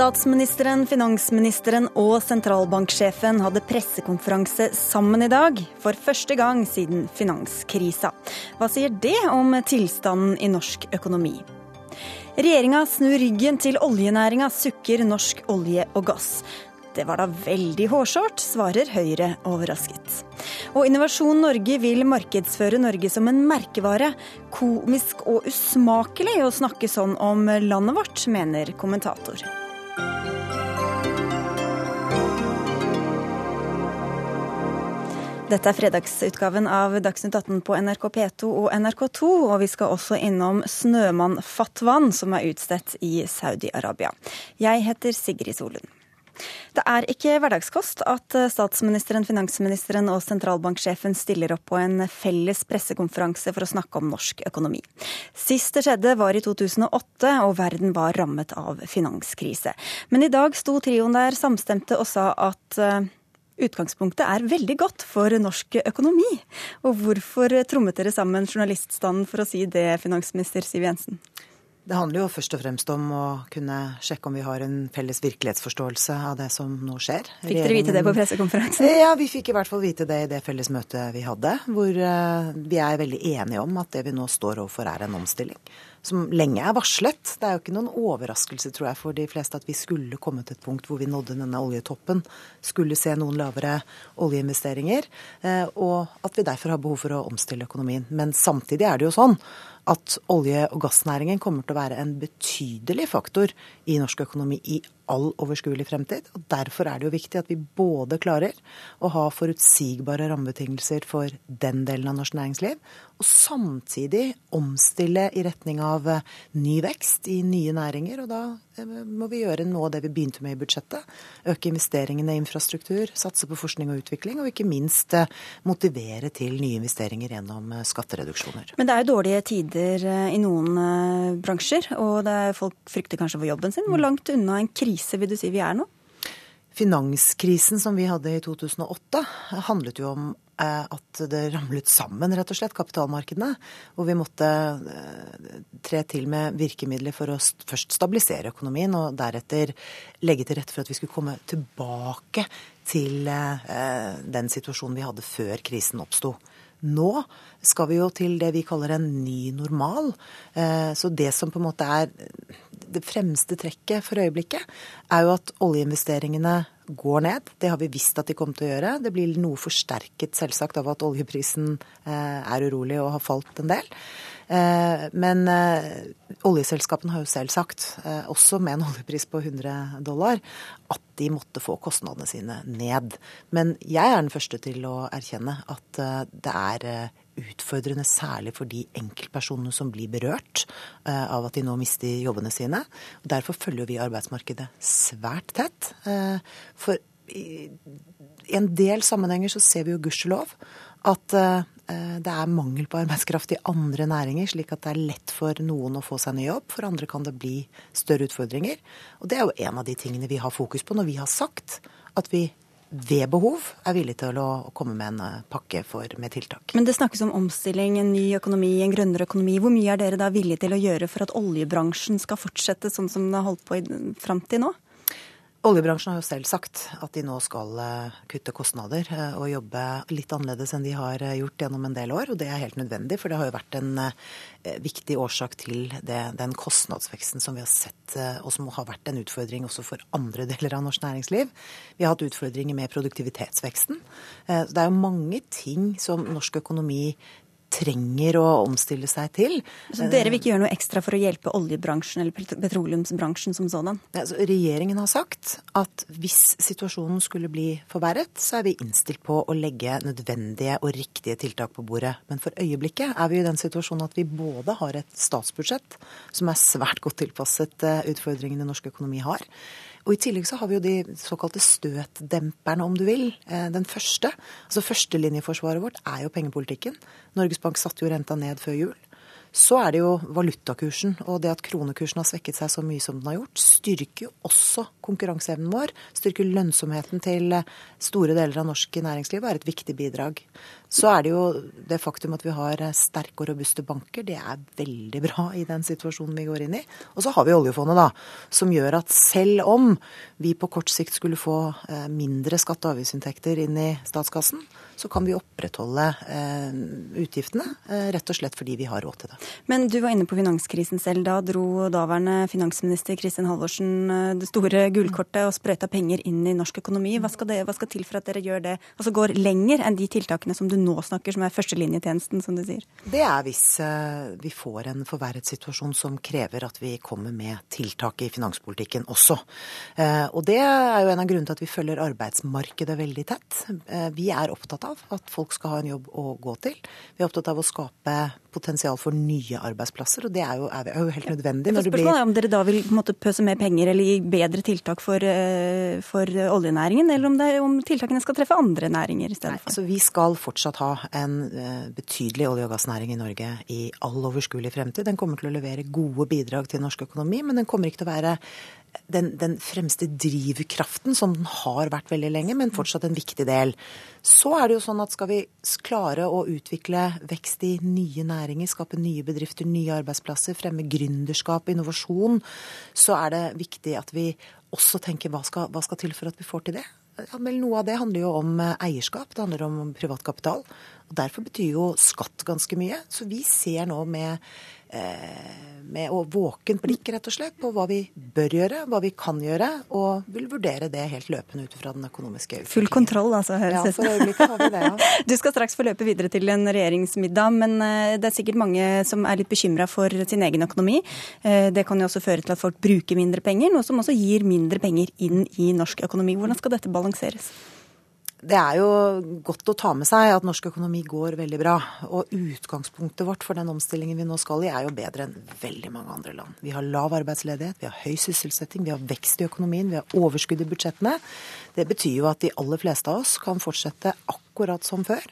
Statsministeren, finansministeren og sentralbanksjefen hadde pressekonferanse sammen i dag, for første gang siden finanskrisa. Hva sier det om tilstanden i norsk økonomi? Regjeringa snur ryggen til oljenæringa, sukker norsk olje og gass. Det var da veldig hårsårt, svarer Høyre overrasket. Og Innovasjon Norge vil markedsføre Norge som en merkevare. Komisk og usmakelig å snakke sånn om landet vårt, mener kommentator. Dette er fredagsutgaven av Dagsnytt 18 på NRK P2 og NRK2, og vi skal også innom Snømann Fatwan, som er utstedt i Saudi-Arabia. Jeg heter Sigrid Solund. Det er ikke hverdagskost at statsministeren, finansministeren og sentralbanksjefen stiller opp på en felles pressekonferanse for å snakke om norsk økonomi. Sist det skjedde var i 2008, og verden var rammet av finanskrise. Men i dag sto trioen der samstemte og sa at eh, utgangspunktet er veldig godt for norsk økonomi. Og hvorfor trommet dere sammen journaliststanden for å si det, finansminister Siv Jensen? Det handler jo først og fremst om å kunne sjekke om vi har en felles virkelighetsforståelse av det som nå skjer. Fikk dere vite det på pressekonferansen? Ja, vi fikk i hvert fall vite det i det felles møtet vi hadde. Hvor eh, vi er veldig enige om at det vi nå står overfor er en omstilling som lenge er varslet. Det er jo ikke noen overraskelse, tror jeg, for de fleste at vi skulle komme til et punkt hvor vi nådde denne oljetoppen, skulle se noen lavere oljeinvesteringer, eh, og at vi derfor har behov for å omstille økonomien. Men samtidig er det jo sånn at olje- og gassnæringen kommer til å være en betydelig faktor i norsk økonomi i all overskuelig fremtid. og Derfor er det jo viktig at vi både klarer å ha forutsigbare rammebetingelser for den delen av norsk næringsliv, og samtidig omstille i retning av eh, ny vekst i nye næringer. Og da eh, må vi gjøre noe av det vi begynte med i budsjettet. Øke investeringene i infrastruktur, satse på forskning og utvikling, og ikke minst eh, motivere til nye investeringer gjennom skattereduksjoner. Men det er jo dårlige tider i noen bransjer, og folk frykter kanskje for jobben sin. Hvor langt unna en krise vil du si vi er nå? Finanskrisen som vi hadde i 2008, handlet jo om at det ramlet sammen, rett og slett, kapitalmarkedene. Hvor vi måtte eh, tre til med virkemidler for å først stabilisere økonomien, og deretter legge til rette for at vi skulle komme tilbake til eh, den situasjonen vi hadde før krisen oppsto. Nå skal vi jo til det vi kaller en ny normal. Så det som på en måte er det fremste trekket for øyeblikket er jo at oljeinvesteringene går ned. Det har vi visst at de kommer til å gjøre. Det blir noe forsterket selvsagt av at oljeprisen eh, er urolig og har falt en del. Eh, men eh, oljeselskapene har jo selv sagt, også med en oljepris på 100 dollar, at de måtte få kostnadene sine ned. Men jeg er den første til å erkjenne at det er utfordrende særlig for de enkeltpersonene som blir berørt eh, av at de nå mister jobbene sine. Derfor følger vi arbeidsmarkedet svært tett. Eh, for i en del sammenhenger så ser vi jo gudskjelov at eh, det er mangel på arbeidskraft i andre næringer, slik at det er lett for noen å få seg ny jobb. For andre kan det bli større utfordringer. Og det er jo en av de tingene vi har fokus på når vi har sagt at vi ved behov er villig til å komme med en eh, pakke for, med tiltak. Men det snakkes om omstilling, en ny økonomi, en grønnere økonomi. Hvor mye er dere da villige til å gjøre for at oljebransjen skal fortsette sånn som den har holdt på fram til nå? Oljebransjen har jo selv sagt at de nå skal eh, kutte kostnader eh, og jobbe litt annerledes enn de har eh, gjort gjennom en del år. Og det er helt nødvendig, for det har jo vært en viktig årsak til det, den kostnadsveksten som vi har sett, og som har vært en utfordring også for andre deler av norsk næringsliv. Vi har hatt utfordringer med produktivitetsveksten. Det er jo mange ting som norsk økonomi trenger å omstille seg til. Så dere vil ikke gjøre noe ekstra for å hjelpe oljebransjen eller petroleumsbransjen som sådan? Altså, regjeringen har sagt at hvis situasjonen skulle bli forverret, så er vi innstilt på å legge nødvendige og riktige tiltak på bordet. Men for øyeblikket er vi i den situasjonen at vi både har et statsbudsjett som er svært godt tilpasset eh, utfordringene norsk økonomi har. Og I tillegg så har vi jo de såkalte støtdemperne, om du vil. Eh, den første, altså Førstelinjeforsvaret vårt er jo pengepolitikken. Norges Bank satte jo renta ned før jul. Så er det jo valutakursen og det at kronekursen har svekket seg så mye som den har gjort, styrker jo også konkurranseevnen vår. Styrker lønnsomheten til store deler av norsk næringsliv og er et viktig bidrag. Så er det jo det faktum at vi har sterke og robuste banker, det er veldig bra i den situasjonen vi går inn i. Og så har vi oljefondet, da, som gjør at selv om vi på kort sikt skulle få eh, mindre skatte- og avgiftsinntekter inn i statskassen, så kan vi opprettholde eh, utgiftene, eh, rett og slett fordi vi har råd til det. Men du var inne på finanskrisen selv. Da dro daværende finansminister Kristin Halvorsen eh, det store gullkortet og sprøyta penger inn i norsk økonomi. Hva skal, det, hva skal til for at dere gjør det, altså går lenger enn de tiltakene som du nå snakker, som er førstelinjetjenesten, som du sier? Det er hvis vi får en forverret situasjon som krever at vi kommer med tiltak i finanspolitikken også. Og det er jo en av grunnene til at vi følger arbeidsmarkedet veldig tett. Vi er opptatt av at folk skal ha en jobb å gå til. Vi er opptatt av å skape potensial for nye arbeidsplasser, og det er jo, er jo helt nødvendig. Når spørsmålet er om dere da vil måte, pøse mer penger eller gi bedre tiltak for, eh, for oljenæringen, eller om, det, om, tiltakene skal treffe andre næringer i stedet for? Altså, vi skal fortsatt ha en uh, betydelig olje- og gassnæring i Norge i all overskuelig fremtid. Den kommer til å levere gode bidrag til norsk økonomi, men den kommer ikke til å være den, den, fremste drivkraften som den har vært veldig lenge, men fortsatt en viktig del. Så er det jo sånn at skal vi klare å utvikle vekst i nye næringer, skape nye bedrifter, nye arbeidsplasser, fremme gründerskap, innovasjon, så er det viktig at vi også tenker hva skal, hva skal til for at vi får til det. Noe av det handler jo om eh, eierskap, det handler om privat kapital. Og Derfor betyr jo skatt ganske mye. Så vi ser nå med med å våkent blikk rett og slett på hva vi bør gjøre, hva vi kan gjøre, og vil vurdere det helt løpende ut fra den økonomiske utviklingen. Full kontroll, altså, høres det Ja, for øyeblikket har vi det, ja. Du skal straks få løpe videre til en regjeringsmiddag, men eh, det er sikkert mange som er litt bekymra for sin egen økonomi. Eh, det kan jo også føre til at folk bruker mindre penger, noe som også gir mindre penger inn i norsk økonomi. Hvordan skal dette balanseres? Det er jo godt å ta med seg at norsk økonomi går veldig bra. Og utgangspunktet vårt for den omstillingen vi nå skal i, er jo bedre enn veldig mange andre land. Vi har lav arbeidsledighet, vi har høy sysselsetting, vi har vekst i økonomien, vi har overskudd i budsjettene. Det betyr jo at de aller fleste av oss kan fortsette akkurat som før.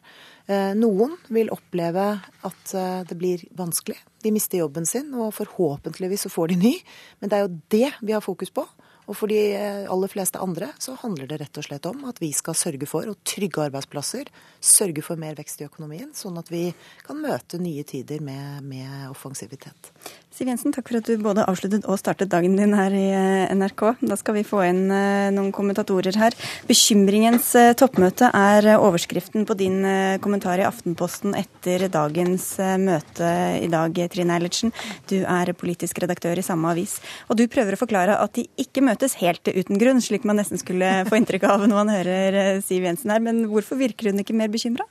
Eh, noen vil oppleve at eh, det blir vanskelig. De mister jobben sin, og forhåpentligvis så får de ny. Men det er jo det vi har fokus på. Og for de eh, aller fleste andre så handler det rett og slett om at vi skal sørge for å trygge arbeidsplasser, sørge for mer vekst i økonomien, sånn at vi kan møte nye tider med, med offensivitet. Siv Jensen, takk for at du både avsluttet og startet dagen din her i eh, NRK. Da skal vi få inn eh, noen kommentatorer her. Bekymringens eh, toppmøte er overskriften på din kommentar i Aftenposten etter dagens møte i dag, Trine Eilertsen. Du er politisk redaktør i samme avis. Og du prøver å forklare at de ikke møtes helt uten grunn, slik man nesten skulle få inntrykk av når man hører Siv Jensen her. Men hvorfor virker hun ikke mer bekymra?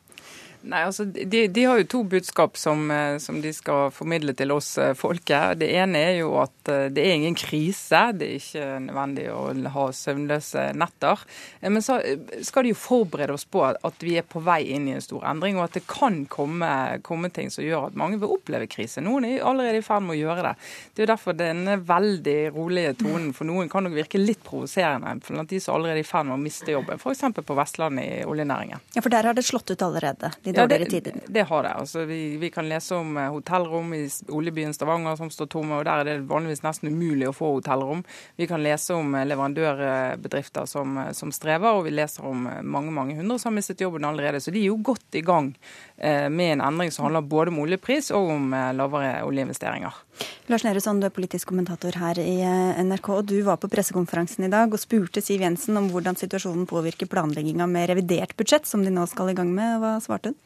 Nei, altså, de, de, har jo to budskap som, eh, som, de skal formidle til oss eh, folket. Det ene er jo at eh, det er ingen krise. Det er ikke nødvendig å ha søvnløse netter. Men så skal de jo forberede oss på at vi er på vei inn i en stor endring, og at det kan komme, komme ting som gjør at mange vil oppleve krise. Noen er allerede i ferd med å gjøre det. Det er jo derfor denne veldig rolige tonen for noen kan nok virke litt provoserende blant de som allerede er i ferd med å miste jobben, f.eks. på Vestlandet i oljenæringen. Ja, for der har det slått ut allerede? de ja, det? Det har det. Altså, vi, vi, kan lese om eh, hotellrom i oljebyen Stavanger som står tomme, og der er det vanligvis nesten umulig å få hotellrom. Vi kan lese om eh, leverandørbedrifter som, eh, som strever, og vi leser om mange mange hundre som har mistet jobben allerede. Så de er jo godt i gang med en endring som handler både om oljepris og om lavere oljeinvesteringer. Lars Nehru Sand, du er politisk kommentator her i NRK. og Du var på pressekonferansen i dag og spurte Siv Jensen om hvordan situasjonen påvirker planlegginga med revidert budsjett, som de nå skal i gang med. Hva svarte hun?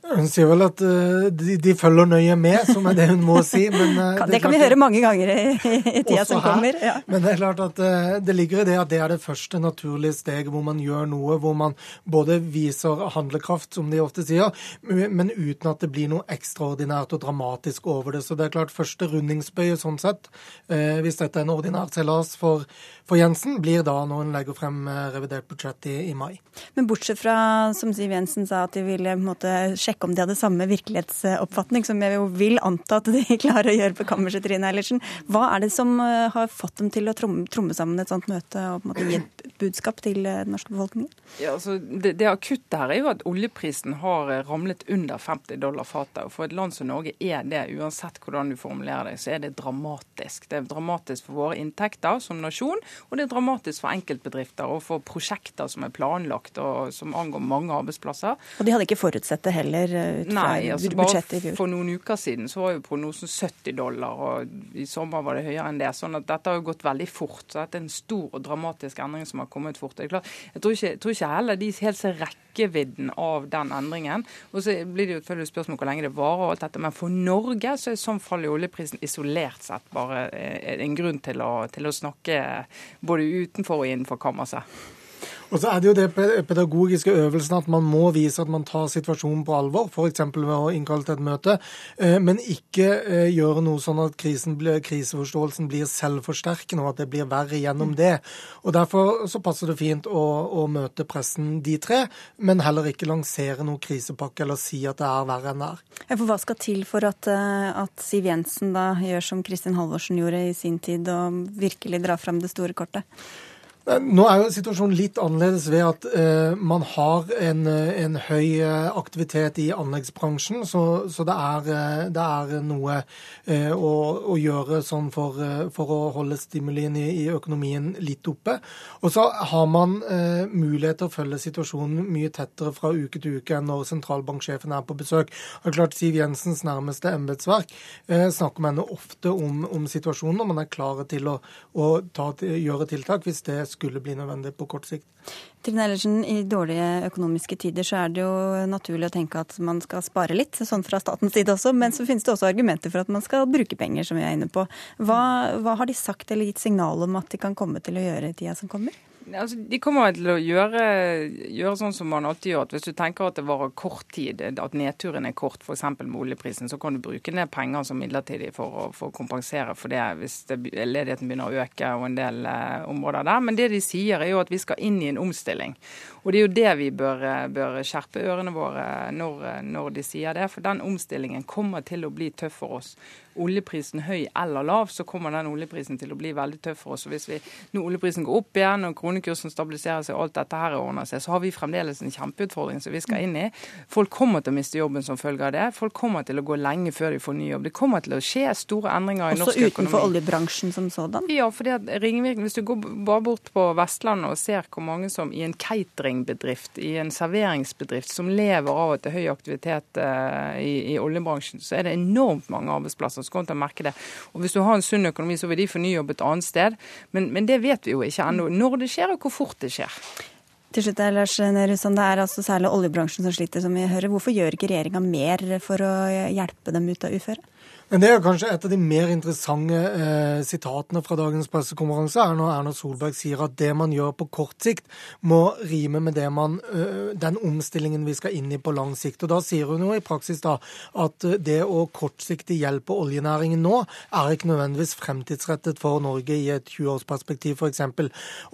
Hun sier vel at uh, de, de, følger nøye med, som er det hun må si. Men, uh, det, det kan vi høre mange ganger i, i tida som kommer. Ja. Men det er klart at uh, det ligger i det at det er det første naturlige steget hvor man gjør noe, hvor man både viser handlekraft, som de ofte sier, men uten at det blir noe ekstraordinært og dramatisk over det. Så det er klart første rundingsbøye sånn sett, hvis dette er en ordinær seilas for, for, Jensen, blir da når hun legger frem revidert budsjett i, i, mai. Men bortsett fra, som Siv Jensen sa, at de ville på en måte sjekke om de hadde samme virkelighetsoppfatning, som jeg jo vil anta at de klarer å gjøre på kammerset, Trine Eilertsen. Hva er det som eh, har fått dem til å tromme, tromme sammen et sånt møte og på en måte gi et budskap til eh, den norske befolkningen? Ja, altså, det, det akutte her er jo at oljeprisen har ramlet under 50 dollar fatet. Og for et land som Norge er det, uansett hvordan du formulerer det, så er det dramatisk. Det er dramatisk for våre inntekter som nasjon, og det er dramatisk for enkeltbedrifter og for prosjekter som er planlagt og som angår mange arbeidsplasser. Og de hadde ikke forutsett det heller eh, ut fra Nei, altså budsjettet i fjor? For noen uker siden så var jo prognosen 70 dollar, og i sommer var det høyere enn det. sånn at dette har jo gått veldig fort. så Dette er en stor og dramatisk endring som har kommet fort. Jeg tror ikke, jeg tror ikke heller de helt ser rekkevidden av den endringen. Og så blir det jo selvfølgelig spørsmål hvor lenge det varer, og alt dette, men for Norge så er sånn fall i oljeprisen isolert sett bare eh, en grunn til å, til å snakke både utenfor og innenfor kammerset. Og så er det jo det pedagogiske øvelsen at man må vise at man tar situasjonen på alvor, f.eks. ved å innkalle til et møte, eh, men ikke eh, gjøre noe sånn at blir, kriseforståelsen blir selvforsterkende, og at det blir verre gjennom det. Og Derfor så passer det fint å, å møte pressen, de tre, men heller ikke lansere noen krisepakke eller si at det er verre enn det er. For Hva skal til for at, eh, at Siv Jensen da gjør som Kristin Halvorsen gjorde i sin tid, og virkelig drar fram det store kortet? Eh, nå er jo situasjonen litt annerledes ved at uh, man har en, en, høy aktivitet i anleggsbransjen. Så, så det, er, det, er, noe uh, å, å, gjøre sånn for, uh, for, å holde stimulien i, i, økonomien litt oppe. Og så har man mulighet til å følge situasjonen mye tettere fra uke til uke enn når sentralbanksjefen er på besøk. Og klart Siv Jensens nærmeste embetsverk snakker med henne ofte om, om, situasjonen, og man er klare til å, å ta, gjøre tiltak hvis det skulle bli nødvendig på kort sikt. Trine Ellersen, I dårlige økonomiske tider så er det jo naturlig å tenke at man skal spare litt, sånn fra statens side også. Men så finnes det også argumenter for at man skal bruke penger, som vi er inne på. Hva, hva har de sagt eller gitt signal om at de kan komme til å gjøre i tida som kommer? Altså, de kommer til å gjøre, gjøre, sånn som man alltid gjør. at Hvis du tenker at det varer kort tid, at nedturen er kort, f.eks. med oljeprisen, så kan du bruke ned penger som midlertidig for å, for å kompensere for det hvis det, ledigheten begynner å øke og en del eh, områder der. Men det de sier er jo at vi skal inn i en omstilling. Og det er jo det vi bør, bør skjerpe ørene våre når, når de sier det. For den omstillingen kommer til å bli tøff for oss oljeprisen høy eller lav, så kommer den oljeprisen til å bli veldig tøff for oss. Og Hvis vi, når oljeprisen går opp igjen og kronekursen stabiliserer seg og alt dette her ordner seg, så har vi fremdeles en kjempeutfordring som vi skal inn i. Folk kommer til å miste jobben som følge av det. Folk kommer til å gå lenge før de får ny jobb. Det kommer til å skje store endringer i norsk økonomi. Også utenfor oljebransjen som sådan? Ja, fordi at ringvirkning, Hvis du går bare bort på Vestlandet og ser hvor mange som i en cateringbedrift, i en serveringsbedrift, som lever av at det er høy aktivitet uh, i, i oljebransjen, så er det enormt mange arbeidsplasser til å merke det. Og Hvis du har en sunn økonomi, så vil de få ny jobb et annet sted. Men, men det vet vi jo ikke ennå. Når det skjer, og hvor fort det skjer. Til slutt, Lars Nehru Det er altså særlig oljebransjen som sliter, som vi hører. Hvorfor gjør ikke regjeringa mer for å hjelpe dem ut av uføre? Men Det er kanskje et av de mer interessante eh, sitatene fra dagens pressekonferanse, er når Erna Solberg sier at det man gjør på kort sikt, må rime med man, eh, den omstillingen vi skal inn i på lang sikt. Og Da sier hun jo i praksis da at det å kortsiktig hjelpe oljenæringen nå, er ikke nødvendigvis fremtidsrettet for Norge i et 20-årsperspektiv f.eks.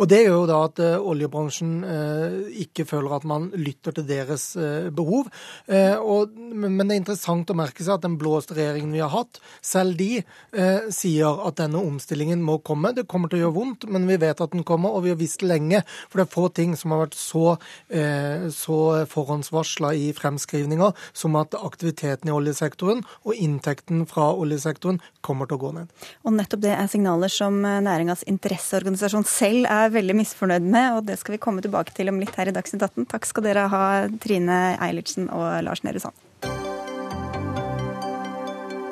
Og Det gjør jo da at eh, oljebransjen eh, ikke føler at man lytter til deres eh, behov. Eh, og, men det er interessant å merke seg at den blåste regjeringen vi har hatt, at selv de eh, sier at denne omstillingen må komme. Det kommer til å gjøre vondt, men vi vet at den kommer, og vi har visst lenge. For det er få ting som har vært så, eh, så forhåndsvarsla i fremskrivninger som at aktiviteten i oljesektoren og inntekten fra oljesektoren kommer til å gå ned. Og nettopp det er signaler som eh, næringas interesseorganisasjon selv er veldig misfornøyd med, og det skal vi komme tilbake til om litt her i Dagsnytt 18. Takk skal dere ha, Trine Eilertsen og Lars Nehru Sand.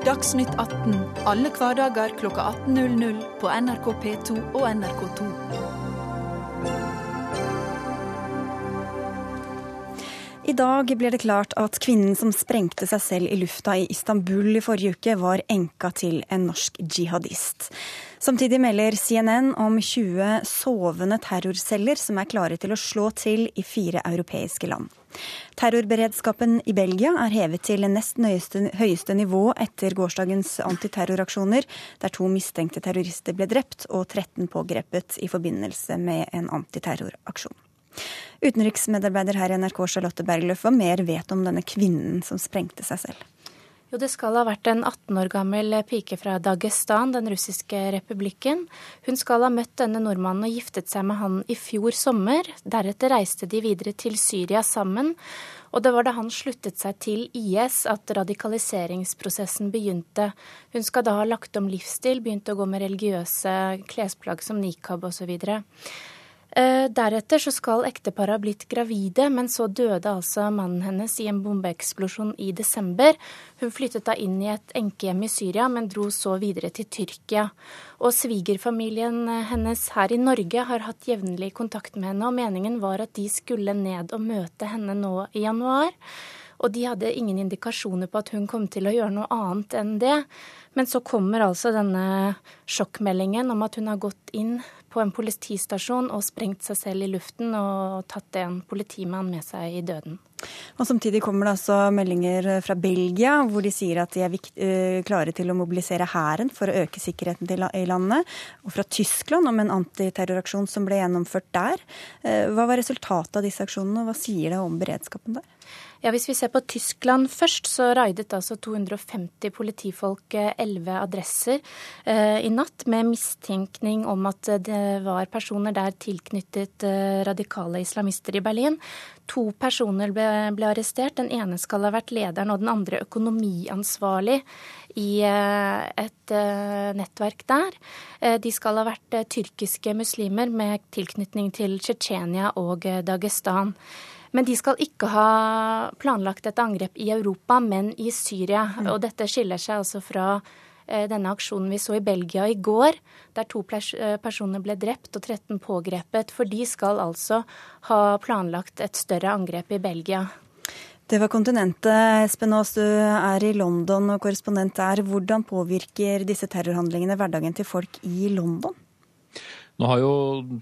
Dagsnytt 18 alle hverdager kl 18.00 på NRK P2 og NRK2. I dag blir det klart at kvinnen som sprengte seg selv i lufta i Istanbul i forrige uke, var enka til en norsk jihadist. Samtidig melder CNN om 20 sovende terrorceller som er klare til å slå til i fire europeiske land. Terrorberedskapen i Belgia er hevet til nest nøyeste, høyeste nivå etter gårsdagens antiterroraksjoner, der to mistenkte terrorister ble drept og 13 pågrepet i forbindelse med en antiterroraksjon. Utenriksmedarbeider her i NRK Charlotte Bergløf, hva mer vet om denne kvinnen som sprengte seg selv? Jo, det skal ha vært en 18 år gammel pike fra Dagestan, den russiske republikken. Hun skal ha møtt denne nordmannen og giftet seg med han i fjor sommer. Deretter reiste de videre til Syria sammen. Og det var da han sluttet seg til IS at radikaliseringsprosessen begynte. Hun skal da ha lagt om livsstil, begynt å gå med religiøse klesplagg som nikab osv. Eh, deretter så skal ekteparet ha blitt gravide, men så døde altså mannen hennes i en bombeeksplosjon i desember. Hun flyttet da inn i et enkehjem i Syria, men dro så videre til Tyrkia. Og svigerfamilien hennes her i Norge har hatt jevnlig kontakt med henne, og meningen var at de skulle ned og møte henne nå i januar. Og de hadde ingen indikasjoner på at hun kom til å gjøre noe annet enn det. Men så kommer altså denne sjokkmeldingen om at hun har gått inn på en politistasjon og sprengt seg selv i luften og tatt en politimann med seg i døden. Og Samtidig kommer det altså meldinger fra Belgia hvor de sier at de er eh, klare til å mobilisere hæren for å øke sikkerheten i landet. Og fra Tyskland om en antiterroraksjon som ble gjennomført der. Eh, hva var resultatet av disse aksjonene, og hva sier det om beredskapen der? Ja, Hvis vi ser på Tyskland først, så raidet altså 250 politifolk elleve adresser eh, i natt med mistenkning om at det var personer der tilknyttet eh, radikale islamister i Berlin. To personer ble, ble, arrestert. Den ene skal ha vært lederen og den andre økonomiansvarlig i eh, et eh, nettverk der. Eh, de skal ha vært tyrkiske muslimer med tilknytning til Tsjetsjenia og Dagestan. Men de skal ikke ha planlagt et angrep i Europa, men i Syria. Mm. Og dette skiller seg altså fra eh, denne aksjonen vi så i Belgia i går, der to eh, personer ble drept og 13 pågrepet. For de skal altså ha planlagt et større angrep i Belgia. Det var kontinentet. Espen Aas, du er i London og korrespondent der. Hvordan påvirker disse terrorhandlingene hverdagen til folk i London? Nå har jo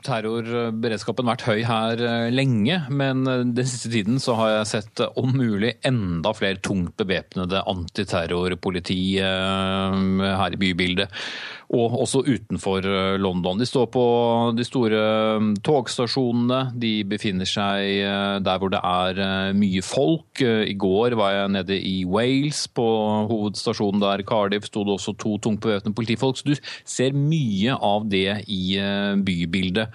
terrorberedskapen vært høy her eh, lenge, men eh, den siste tiden så har jeg sett eh, om mulig enda flere tungt bevæpnede antiterrorpoliti her i bybildet og også utenfor eh, London. De står på de store mm, togstasjonene, de befinner seg eh, der hvor det er eh, mye folk. I går var jeg nede i Wales, på hovedstasjonen der, Cardiff, sto det også to tungt bevæpnede politifolk. Så du ser mye av det i bybildet.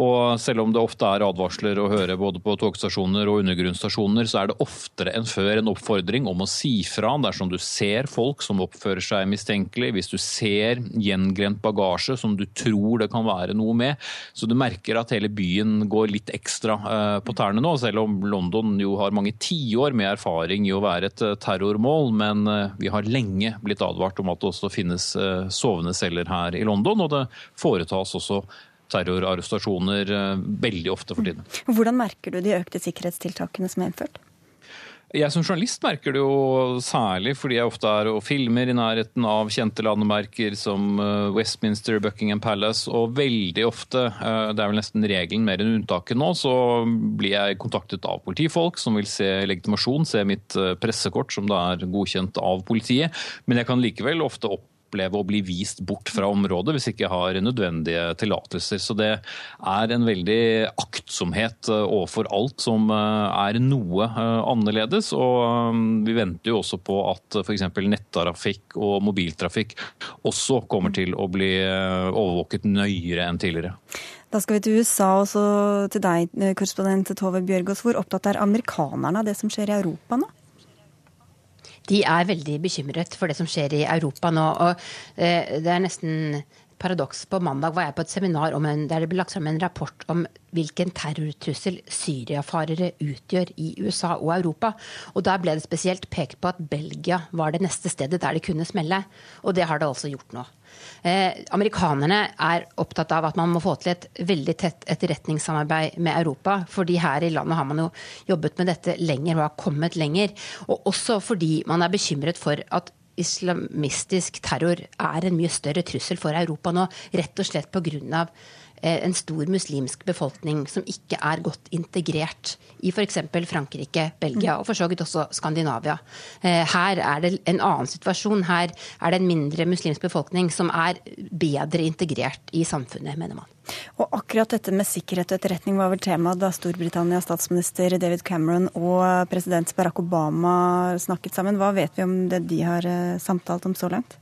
Og selv om det ofte er advarsler å høre både på togstasjoner og undergrunnsstasjoner, så er det oftere enn før en oppfordring om å si fra dersom du ser folk som oppfører seg mistenkelig, hvis du ser gjenglemt bagasje som du tror det kan være noe med. Så du merker at hele byen går litt ekstra eh, på tærne nå, selv om London jo har mange tiår med erfaring i å være et eh, terrormål. Men eh, vi har lenge blitt advart om at det også finnes sovende celler her i London, og det foretas også terrorarrestasjoner eh, veldig ofte for tiden. Hvordan merker du de økte sikkerhetstiltakene som er innført? Jeg som journalist merker det jo særlig fordi jeg ofte er og filmer i nærheten av kjente landemerker som eh, Westminster, Buckingham Palace, og veldig ofte, eh, det er vel nesten regelen mer enn unntaket nå, så blir jeg kontaktet av politifolk som vil se legitimasjon, se mitt pressekort som da er godkjent av politiet. Men jeg kan likevel ofte opp oppleve å bli vist bort fra området hvis ikke har nødvendige tillatelser. Så det er en veldig aktsomhet eh, overfor alt som eh, er noe eh, annerledes. Og vi venter jo også på at f.eks. nettrafikk og mobiltrafikk også kommer til å bli overvåket nøyere enn tidligere. Da skal vi til USA, også til deg, korrespondent Tove Bjørgaas. Hvor opptatt er amerikanerne av det som skjer i Europa nå? De er veldig bekymret for det som skjer i Europa nå. og eh, Det er nesten paradoks. På mandag var jeg på et seminar en, der det ble lagt fram en rapport om hvilken terrortrussel syriafarere utgjør i USA og Europa. Og da ble det spesielt pekt på at Belgia var det neste stedet der det kunne smelle. Og det har det altså gjort nå. Eh, amerikanerne er opptatt av at man må få til et veldig tett etterretningssamarbeid med Europa. fordi her i landet har man jo jobbet med dette lenger og har kommet lenger. Og også fordi man er bekymret for at islamistisk terror er en mye større trussel for Europa nå. Rett og slett pga en stor muslimsk befolkning som ikke er godt integrert i f.eks. Frankrike, Belgia og for så vidt også Skandinavia. Eh, her er det en annen situasjon. Her er det en mindre muslimsk befolkning som er bedre integrert i samfunnet, mener man. Og akkurat dette med sikkerhet og etterretning var vel tema da Storbritannias statsminister David Cameron og president Barack Obama snakket sammen. Hva vet vi om det de har samtalt om så langt?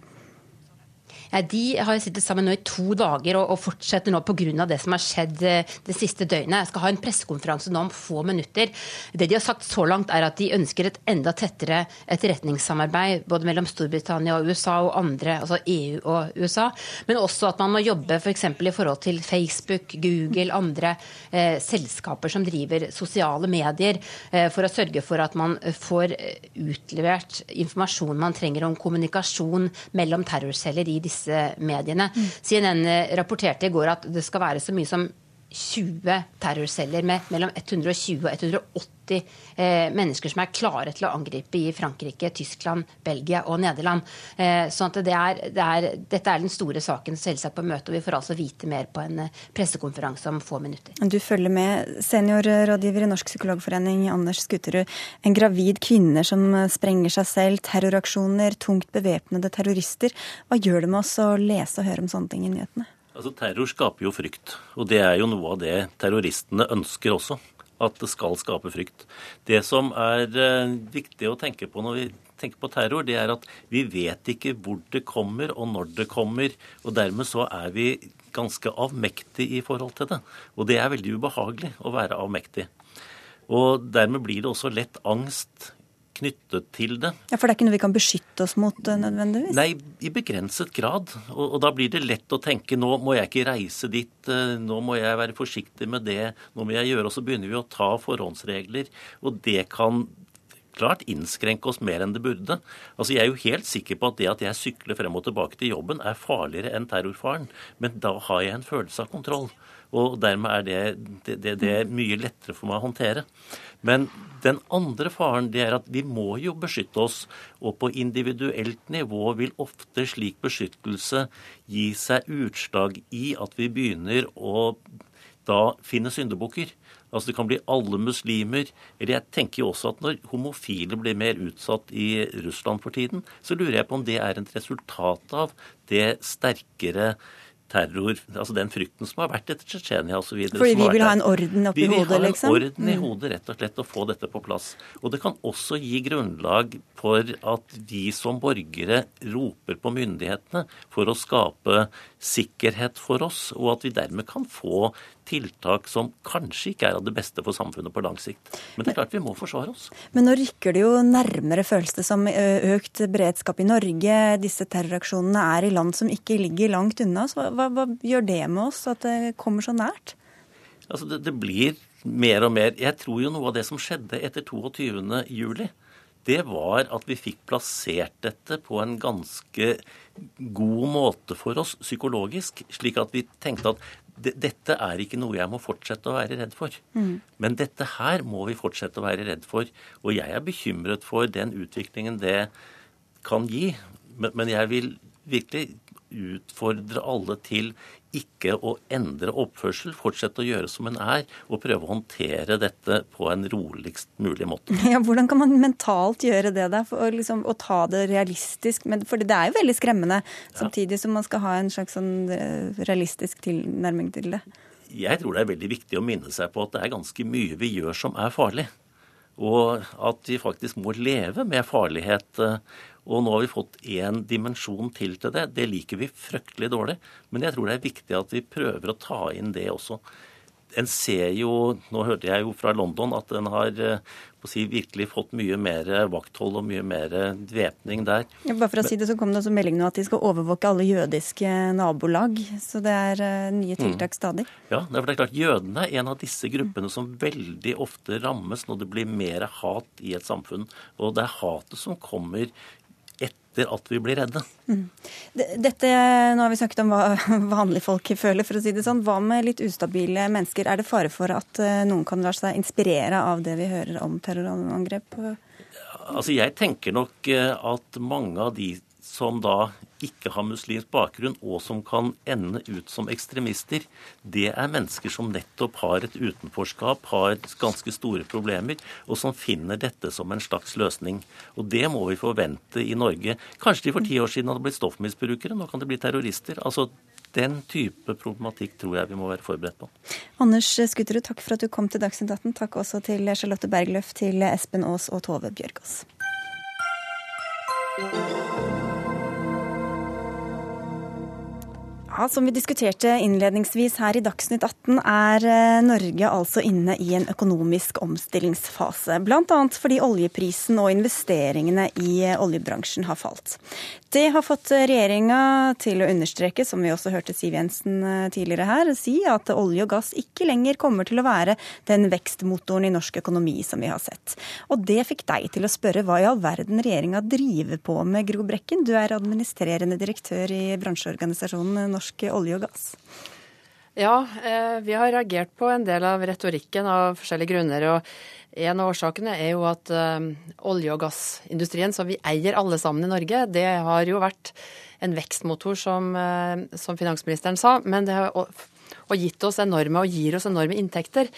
Ja, de har sittet sammen nå i to dager og, og fortsetter nå pga. det som har skjedd eh, det siste døgnet. Jeg skal ha en pressekonferanse nå om få minutter. Det de har sagt så langt, er at de ønsker et enda tettere etterretningssamarbeid både mellom Storbritannia og USA og andre, altså EU og USA. Men også at man må jobbe f.eks. For i forhold til Facebook, Google, andre eh, selskaper som driver sosiale medier, eh, for å sørge for at man får eh, utlevert informasjon man trenger om kommunikasjon mellom terrorceller i disse disse mediene. Mm. CNN rapporterte i går at det skal være så mye som 20 terrorceller med mellom 120 og 180 eh, mennesker som er klare til å angripe i Frankrike, Tyskland, Belgia og Nederland. Eh, sånn at det er, det er, Dette er den store saken selvsagt på møtet, og vi får altså vite mer på en eh, pressekonferanse om få minutter. Du følger med. Seniorrådgiver i Norsk psykologforening, Anders Skuterud. En gravid kvinne som sprenger seg selv, terroraksjoner, tungt bevæpnede terrorister. Hva gjør det med oss å lese og høre om sånne ting i nyhetene? Altså, Terror skaper jo frykt, og det er jo noe av det terroristene ønsker også. At det skal skape frykt. Det som er eh, viktig å tenke på når vi tenker på terror, det er at vi vet ikke hvor det kommer og når det kommer. Og dermed så er vi ganske avmektig i forhold til det. Og det er veldig ubehagelig å være avmektig. Og dermed blir det også lett angst knyttet til det. Ja, For det er ikke noe vi kan beskytte oss mot eh, nødvendigvis? Nei, i begrenset grad. Og, og, da blir det lett å tenke nå må jeg ikke reise dit, eh, nå må jeg være forsiktig med det, nå må jeg gjøre Og så begynner vi å ta forhåndsregler, og det kan klart innskrenke oss mer enn det burde. Altså, Jeg er jo helt sikker på at det at jeg sykler frem og tilbake til jobben, er farligere enn terrorfaren. Men da har jeg en følelse av kontroll. Og dermed er det, det, det, det er mye lettere for meg å håndtere. Men den andre faren det er at vi må jo beskytte oss. Og på individuelt nivå vil ofte slik beskyttelse gi seg utslag i at vi begynner å da finne syndebukker. Altså Det kan bli alle muslimer. Eller jeg tenker jo også at når homofile blir mer utsatt i Russland for tiden, så lurer jeg på om det er et resultat av det sterkere terror, altså den frykten som har vært etter Tsjetsjenia osv. Fordi vi vil ha en orden oppi hodet, liksom? Vi vil ha en orden i mm. hodet, rett og slett, og få dette på plass. Og det kan også gi grunnlag for at vi som borgere roper på myndighetene for å skape sikkerhet for oss, og at vi dermed kan få tiltak som kanskje ikke er av det beste for samfunnet på lang sikt. Men det er klart vi må forsvare oss. Men nå rykker det jo nærmere, føles det som, økt beredskap i Norge. Disse terroraksjonene er i land som ikke ligger langt unna. Så hva, hva gjør det med oss, at det kommer så nært? Altså det, det blir mer og mer Jeg tror jo noe av det som skjedde etter 22. juli, det var at vi fikk plassert dette på en ganske god måte for oss psykologisk, slik at vi tenkte at dette er ikke noe jeg må fortsette å være redd for. Mm. Men dette her må vi fortsette å være redd for. Og jeg er bekymret for den utviklingen det kan gi. Men, men jeg vil virkelig utfordre alle til ikke å endre oppførsel, fortsette å gjøre som en er, og prøve å håndtere dette på en roligst mulig måte. Ja, Hvordan kan man mentalt gjøre det, da? For liksom, å ta det realistisk? Men, for det er jo veldig skremmende, samtidig som man skal ha en slags sånn eh, realistisk tilnærming til det. Jeg tror det er veldig viktig å minne seg på at det er ganske mye vi gjør som er farlig. Og at vi faktisk må leve med farlighet. Og nå har vi fått én dimensjon til til det. Det liker vi fryktelig dårlig. Men jeg tror det er viktig at vi prøver å ta inn det også en ser jo Nå hørte jeg jo fra London at den har eh, si, virkelig fått mye mer vakthold og mye mer dvepning der. Ja, bare for å si det, så kom det også melding nå at de skal overvåke alle jødiske nabolag. Så det er uh, nye mm. tiltak mm. stadig. Ja, det er klart jødene er en av disse gruppene som veldig ofte rammes når det blir mer hat i et samfunn. Og det er hatet som kommer etter at vi blir redde. Mm. Dette, Nå har vi snakket om hva vanlige folk føler, for å si det sånn. Hva med litt ustabile mennesker? Er det fare for at eh, noen kan la seg inspirere av det vi hører om terrorangrep? Altså, Jeg tenker nok eh, at mange av de som da ikke har muslimsk bakgrunn, og som kan ende ut som ekstremister, det er mennesker som nettopp har et utenforskap, har ganske store problemer, og som finner dette som en slags løsning. Og det må vi forvente i Norge. Kanskje de for ti år siden hadde blitt stoffmisbrukere, nå kan det bli terrorister. Altså, den type problematikk tror jeg vi må være forberedt på. Anders Skutterud, takk for at du kom til Dagsnytt 18. Takk også til Charlotte Bergløf, til Espen Aas og Tove Bjørgaas. Ja, Som vi diskuterte innledningsvis her i Dagsnytt 18, er eh, Norge altså inne i en økonomisk omstillingsfase. Bl.a. fordi oljeprisen og investeringene i eh, oljebransjen har falt. Det har fått regjeringa til å understreke, som vi også hørte Siv Jensen eh, tidligere her, si at olje og gass ikke lenger kommer til å være den vekstmotoren i norsk økonomi som vi har sett. Og det fikk deg til å spørre hva i all verden regjeringa driver på med, Gro Brekken. Du er administrerende direktør i bransjeorganisasjonen norsk olje og gass? Ja, eh, vi har reagert på en del av retorikken av forskjellige grunner. og En av årsakene er jo at eh, olje- og gassindustrien, som vi eier alle sammen i Norge, det har jo vært en vekstmotor, som, eh, som finansministeren sa. Men det har og gitt oss enorme, og gir oss enorme inntekter.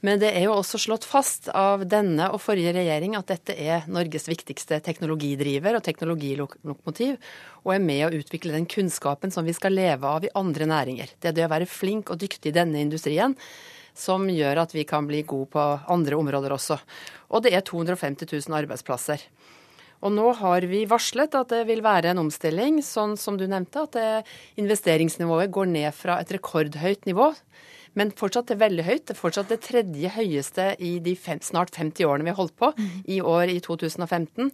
Men det er jo også slått fast av denne og forrige regjering at dette er Norges viktigste teknologidriver og teknologilokomotiv, og er med å utvikle den kunnskapen som vi skal leve av i andre næringer. Det er det å være flink og dyktig i denne industrien som gjør at vi kan bli gode på andre områder også. Og det er 250 000 arbeidsplasser. Og nå har vi varslet at det vil være en omstilling, sånn som du nevnte, at investeringsnivået går ned fra et rekordhøyt nivå men fortsatt det veldig høyt. Det er fortsatt det tredje høyeste i de fem, snart 50 årene vi har holdt på, i år i 2015.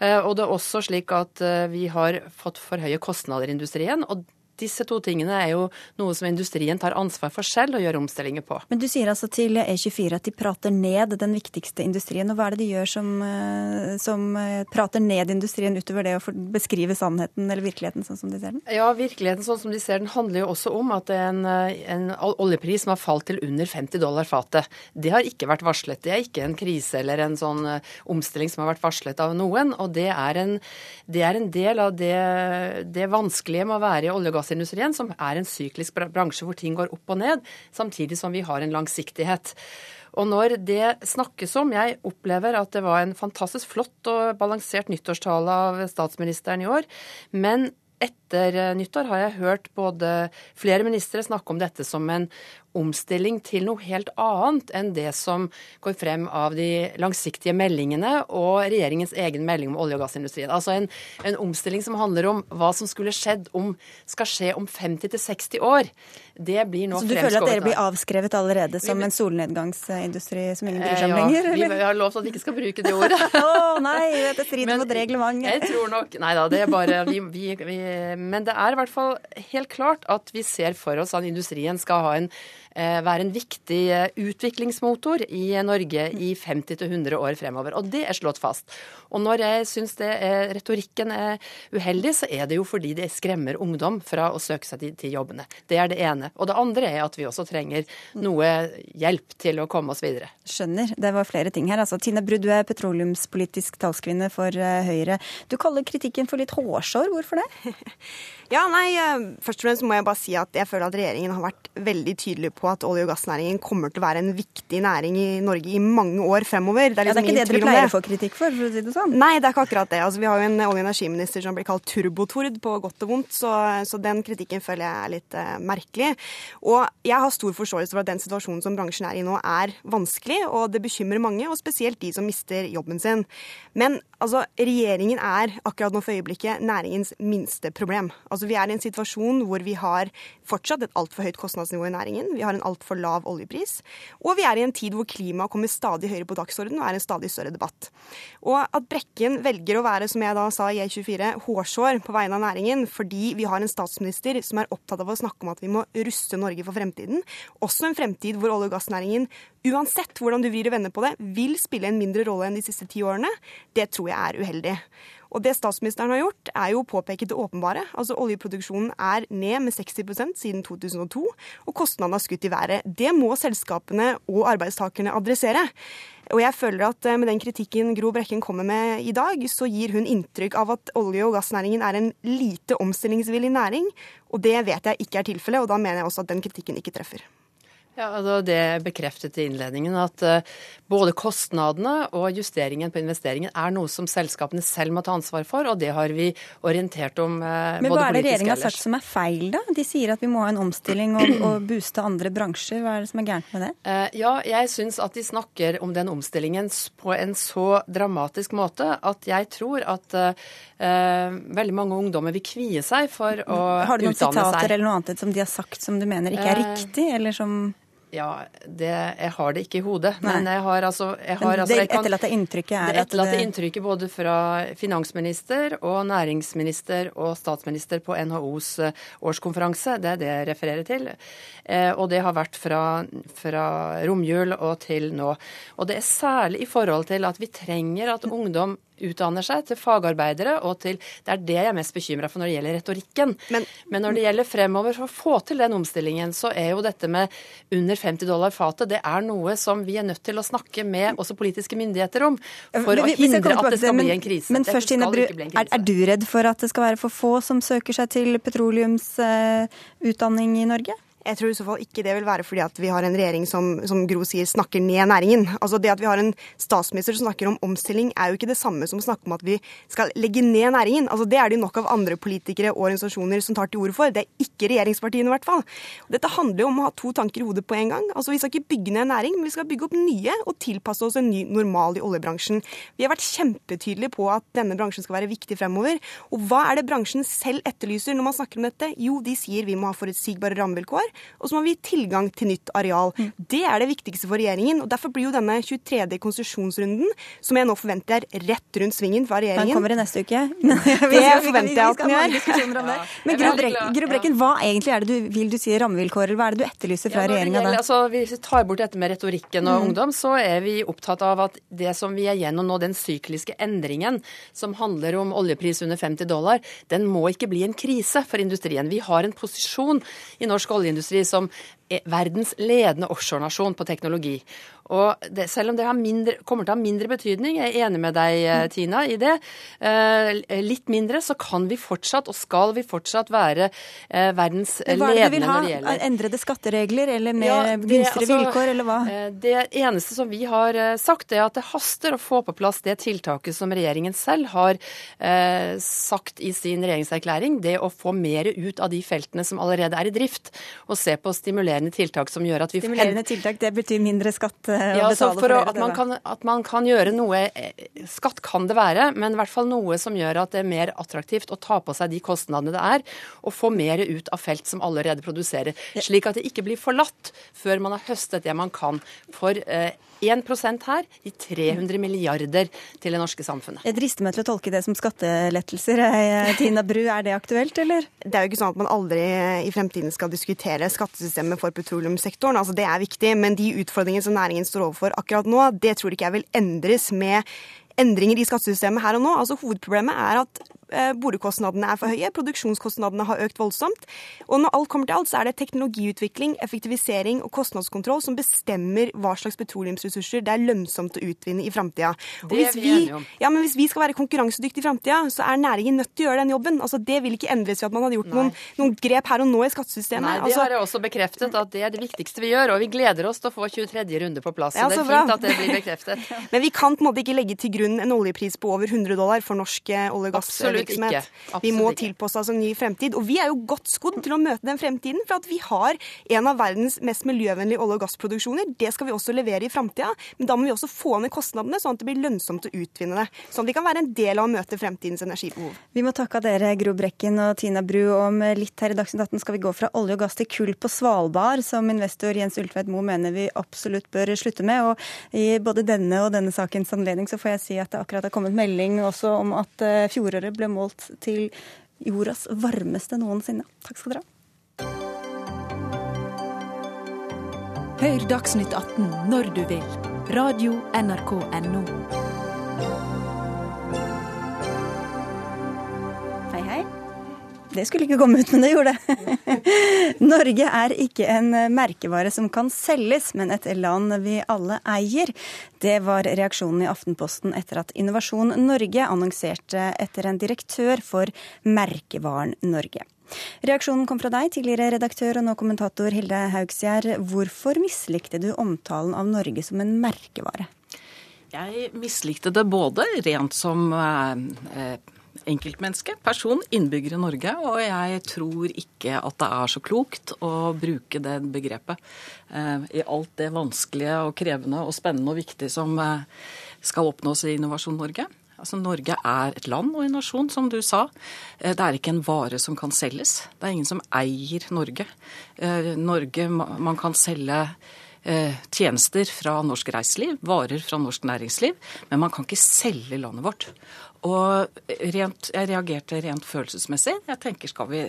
Eh, og det er også slik at eh, vi har fått for høye kostnader i industrien. og disse to tingene er jo noe som industrien tar ansvar for selv og gjør omstillinger på. Men du sier altså til E24 at de prater ned den viktigste industrien. Og hva er det de gjør som, eh, som eh, prater ned industrien utover det å beskrive sannheten eller virkeligheten sånn som de ser den? Ja, virkeligheten sånn som de ser den handler jo også om at det en, eh, en oljepris som har falt til under 50 dollar fatet. Det har ikke vært varslet. Det er ikke en krise eller en sånn omstilling som har vært varslet av noen. Og det er en, det er en del av det, det vanskelige med å være i olje- og gass verftsindustrien, som er en syklisk bransje hvor ting går opp og ned, samtidig som vi har en langsiktighet. Og når det snakkes om Jeg opplever at det var en fantastisk flott og balansert nyttårstale av statsministeren i år. Men etter nyttår har jeg hørt både flere ministre snakke om dette som en omstilling til noe helt annet enn det som går frem av de langsiktige meldingene og regjeringens egen melding om olje- og gassindustrien. Altså en, en omstilling som handler om hva som skulle skjedd om, skal skje om 50-60 år. Det blir nå fremskåret. Så du føler at dere blir avskrevet allerede som en solnedgangsindustri som ingen bryr seg om ja, lenger? Eller? Vi har lovt at vi ikke skal bruke det ordet. Å oh, nei, det strider mot reglementet. Jeg tror nok Nei da, det er bare vi, vi, vi, Men det er i hvert fall helt klart at vi ser for oss at industrien skal ha en være en viktig eh, utviklingsmotor i Norge i 50-100 år fremover. Og det er slått fast. Og når jeg syns retorikken er uheldig, så er det jo fordi det skremmer ungdom fra å søke seg til, til jobbene. Det er det ene. Og det andre er at vi også trenger noe hjelp til å komme oss videre. Skjønner. Det var flere ting her. Altså, Tine Brudd, du er petroleumspolitisk talskvinne for eh, Høyre. Du kaller kritikken for litt hårsår. Hvorfor det? Ja, nei, Først og fremst må jeg bare si at jeg føler at regjeringen har vært veldig tydelig på at olje- og gassnæringen kommer til å være en viktig næring i Norge i mange år fremover. Det er, liksom ja, det er ikke det dere pleier å få kritikk for, for å si det sånn? Nei, det er ikke akkurat det. Altså, vi har jo en olje- og energiminister som blir kalt turbotord på godt og vondt, så, så den kritikken føler jeg er litt uh, merkelig. Og jeg har stor forståelse for at den situasjonen som bransjen er i nå, er vanskelig, og det bekymrer mange, og spesielt de som mister jobben sin. Men altså, regjeringen er akkurat nå for øyeblikket næringens minste problem. Altså, Altså Vi er i en situasjon hvor vi har fortsatt et altfor høyt kostnadsnivå i næringen. Vi har en altfor lav oljepris. Og vi er i en tid hvor klimaet kommer stadig høyere på dagsordenen og er en stadig større debatt. Og at Brekken velger å være, som jeg da sa i E24, hårsår på vegne av næringen fordi vi har en statsminister som er opptatt av å snakke om at vi må ruste Norge for fremtiden, også en fremtid hvor olje- og gassnæringen uansett hvordan du vrir og vender på det, vil spille en mindre rolle enn de siste ti årene, det tror jeg er uheldig. Og det statsministeren har gjort, er jo å påpeke det åpenbare. Altså oljeproduksjonen er ned med 60% siden 2002, og kostnadene har skutt i været. Det må selskapene og arbeidstakerne adressere. Og jeg føler at eh, med den kritikken Gro Brekken kommer med i dag, så gir hun inntrykk av at olje- og gassnæringen er en lite omstillingsvillig næring. Og det vet jeg ikke er tilfellet, og da mener jeg også at den kritikken ikke treffer. Ja, altså Det bekreftet i innledningen at uh, både kostnadene og justeringen på investeringen er noe som selskapene selv må ta ansvar for, og det har vi orientert om Men Men hva er det regjeringa har sagt som er feil, da? De sier at vi må ha en omstilling og, og booste andre bransjer. Hva er det som er gærent med det? Uh, ja, jeg syns at de snakker om den omstillingen på en så dramatisk måte at jeg tror at veldig mange ungdommer vil kvie seg for å utdanne seg. Har du noen sitater eller noe annet som de har sagt som du mener ikke er riktig, eller som ja, det, jeg har det ikke i hodet. Nei. Men jeg har altså, jeg har, men altså Det jeg kan, etterlatte inntrykket er det etterlatte at det inntrykket både fra finansminister og næringsminister og statsminister på NHOs eh, årskonferanse, det er det jeg refererer til. Eh, og det har vært fra, fra romjul og til nå. Og det er særlig i forhold til at vi trenger at ungdom utdanner seg til fagarbeidere, og til Det er det jeg er mest bekymra for når det gjelder retorikken. Men, Men, når det gjelder fremover, for å få til den omstillingen, så er jo dette med under 50 dollar fatet, det er noe som vi er nødt til å snakke med også politiske myndigheter om. For å hindre at det skal bli en krise. Men først, Ine Bru, er, er, du redd for at det skal være for få som søker seg til petroleumsutdanning uh, i Norge? Jeg tror i så fall ikke det vil være fordi at vi har en regjering som, som Gro sier, snakker ned næringen. Altså Det at vi har en statsminister som snakker om omstilling, er jo ikke det samme som å snakke om at vi skal legge ned næringen. Altså Det er det nok av andre politikere og organisasjoner som tar til orde for. Det er ikke regjeringspartiene, i hvert fall. Dette handler jo om å ha to tanker i hodet på en gang. Altså Vi skal ikke bygge ned næring, men vi skal bygge opp nye og tilpasse oss en ny normal i oljebransjen. Vi har vært kjempetydelige på at denne bransjen skal være viktig fremover. Og hva er det bransjen selv etterlyser når man snakker om dette? Jo, de sier vi må ha forutsigbare rammevilkår og så må vi gi tilgang til nytt areal. Det er det viktigste for regjeringen. og Derfor blir jo denne 23. konsesjonsrunden, som jeg nå forventer er rett rundt svingen fra regjeringen Den kommer i neste uke. det forventer jeg at den gjør. Men Gro Brekken, hva egentlig er det du vil du sier rammevilkår, eller hva er det du etterlyser fra ja, regjeringa da? Altså, hvis vi tar bort dette med retorikken og mm. ungdom, så er vi opptatt av at det som vi er gjennom nå, den sykliske endringen som handler om oljepris under 50 dollar, den må ikke bli en krise for industrien. Vi har en posisjon i norsk oljeindustri oljeindustri som verdens ledende offshorenasjon på teknologi. Og det, selv om det mindre, kommer til å ha mindre betydning, jeg er enig med deg, eh, Tina, i det, eh, litt mindre, så kan vi fortsatt, og skal vi fortsatt, være eh, verdens ledende når det gjelder Hva er det du vil ha? Endrede skatteregler, eller mer ja, gunstigere altså, vilkår, eller hva? Det eneste som vi har sagt, er at det haster å få på plass det tiltaket som regjeringen selv har sagt i sin regjeringserklæring, det å få mer ut av de feltene som allerede er i drift, og se på stimulerende tiltak som gjør at vi Stimulerende tiltak, det betyr mindre skatt? ja, så for, for at, man kan, at man kan gjøre noe eh, Skatt kan det være, men i hvert fall noe som gjør at det er mer attraktivt å ta på seg de kostnadene det er, og få mer ut av felt som allerede produserer. Slik at det ikke blir forlatt før man har høstet det man kan. For eh, 1% her i 300 milliarder til det norske samfunnet. Jeg drister meg til å tolke det som skattelettelser. Tina Bru, er det aktuelt, eller? Det er jo ikke sånn at man aldri i fremtiden skal diskutere skattesystemet for petroleumssektoren. Altså, det er viktig. Men de utfordringene som næringen står overfor akkurat nå, det tror ikke jeg vil endres med endringer i skattesystemet her og nå. Altså Hovedproblemet er at Eh, borekostnadene er for høye, produksjonskostnadene har økt voldsomt. Og når alt kommer til alt, så er det teknologiutvikling, effektivisering og kostnadskontroll som bestemmer hva slags petroleumsressurser det er lønnsomt å utvinne i framtida. Hvis, ja, hvis vi skal være konkurransedyktige i framtida, så er næringen nødt til å gjøre den jobben. Altså, det vil ikke endres ved at man hadde gjort noen, noen, grep her og nå i skattesystemet. Nei, det altså, har jeg også bekreftet at det er det viktigste vi gjør. Og vi gleder oss til å få 23. runde på plass. Ja, så det er fint at det blir bekreftet. Men vi kan på en måte ikke legge til grunn en oljepris på over 100 dollar for norsk olje- og gassvirksomhet virksomhet. Vi må tilpasse oss en ny fremtid. Og vi er jo godt skodd til å møte den fremtiden, for at vi har en av verdens mest miljøvennlige olje- og gassproduksjoner. Det skal vi også levere i framtida, men da må vi også få ned kostnadene, sånn at det blir lønnsomt å utvinne det. Sånn at vi kan være en del av å møte fremtidens energibehov. Vi må takke dere, Gro Brekken og Tina Bru. Om litt her i Dagsnytt 18 skal vi gå fra olje og gass til kull på Svalbard, som investor Jens Ultveit Moe mener vi absolutt bør slutte med. Og i både denne og denne sakens anledning så får jeg si at det akkurat har kommet melding også om at eh, fjoråret ble målt til jordas varmeste noensinne. Takk skal dere ha. Hør Dagsnytt 18 når du vil. Radio NRK Radio.nrk.no. det skulle ikke komme ut, men det gjorde det. Norge er ikke en merkevare som kan selges, men et land vi alle eier. Det var reaksjonen i Aftenposten etter at Innovasjon Norge annonserte etter en direktør for merkevaren Norge. Reaksjonen kom fra deg, tidligere redaktør og nå kommentator Hilde Haugsgjerd. Hvorfor mislikte du omtalen av Norge som en merkevare? Jeg mislikte det både rent som eh, enkeltmenneske, person, innbygger i Norge, og jeg tror ikke at det er så klokt å bruke det begrepet eh, i alt det vanskelige og krevende og spennende og viktige som eh, skal oppnås i Innovasjon Norge. Altså Norge er et land og en nasjon, som du sa. Eh, det er ikke en vare som kan selges. Det er ingen som eier Norge. Eh, Norge, Man kan selge Eh, tjenester fra norsk reiseliv, varer fra norsk næringsliv, men man kan ikke selge landet vårt. Og rent, jeg reagerte rent følelsesmessig. Jeg tenker skal vi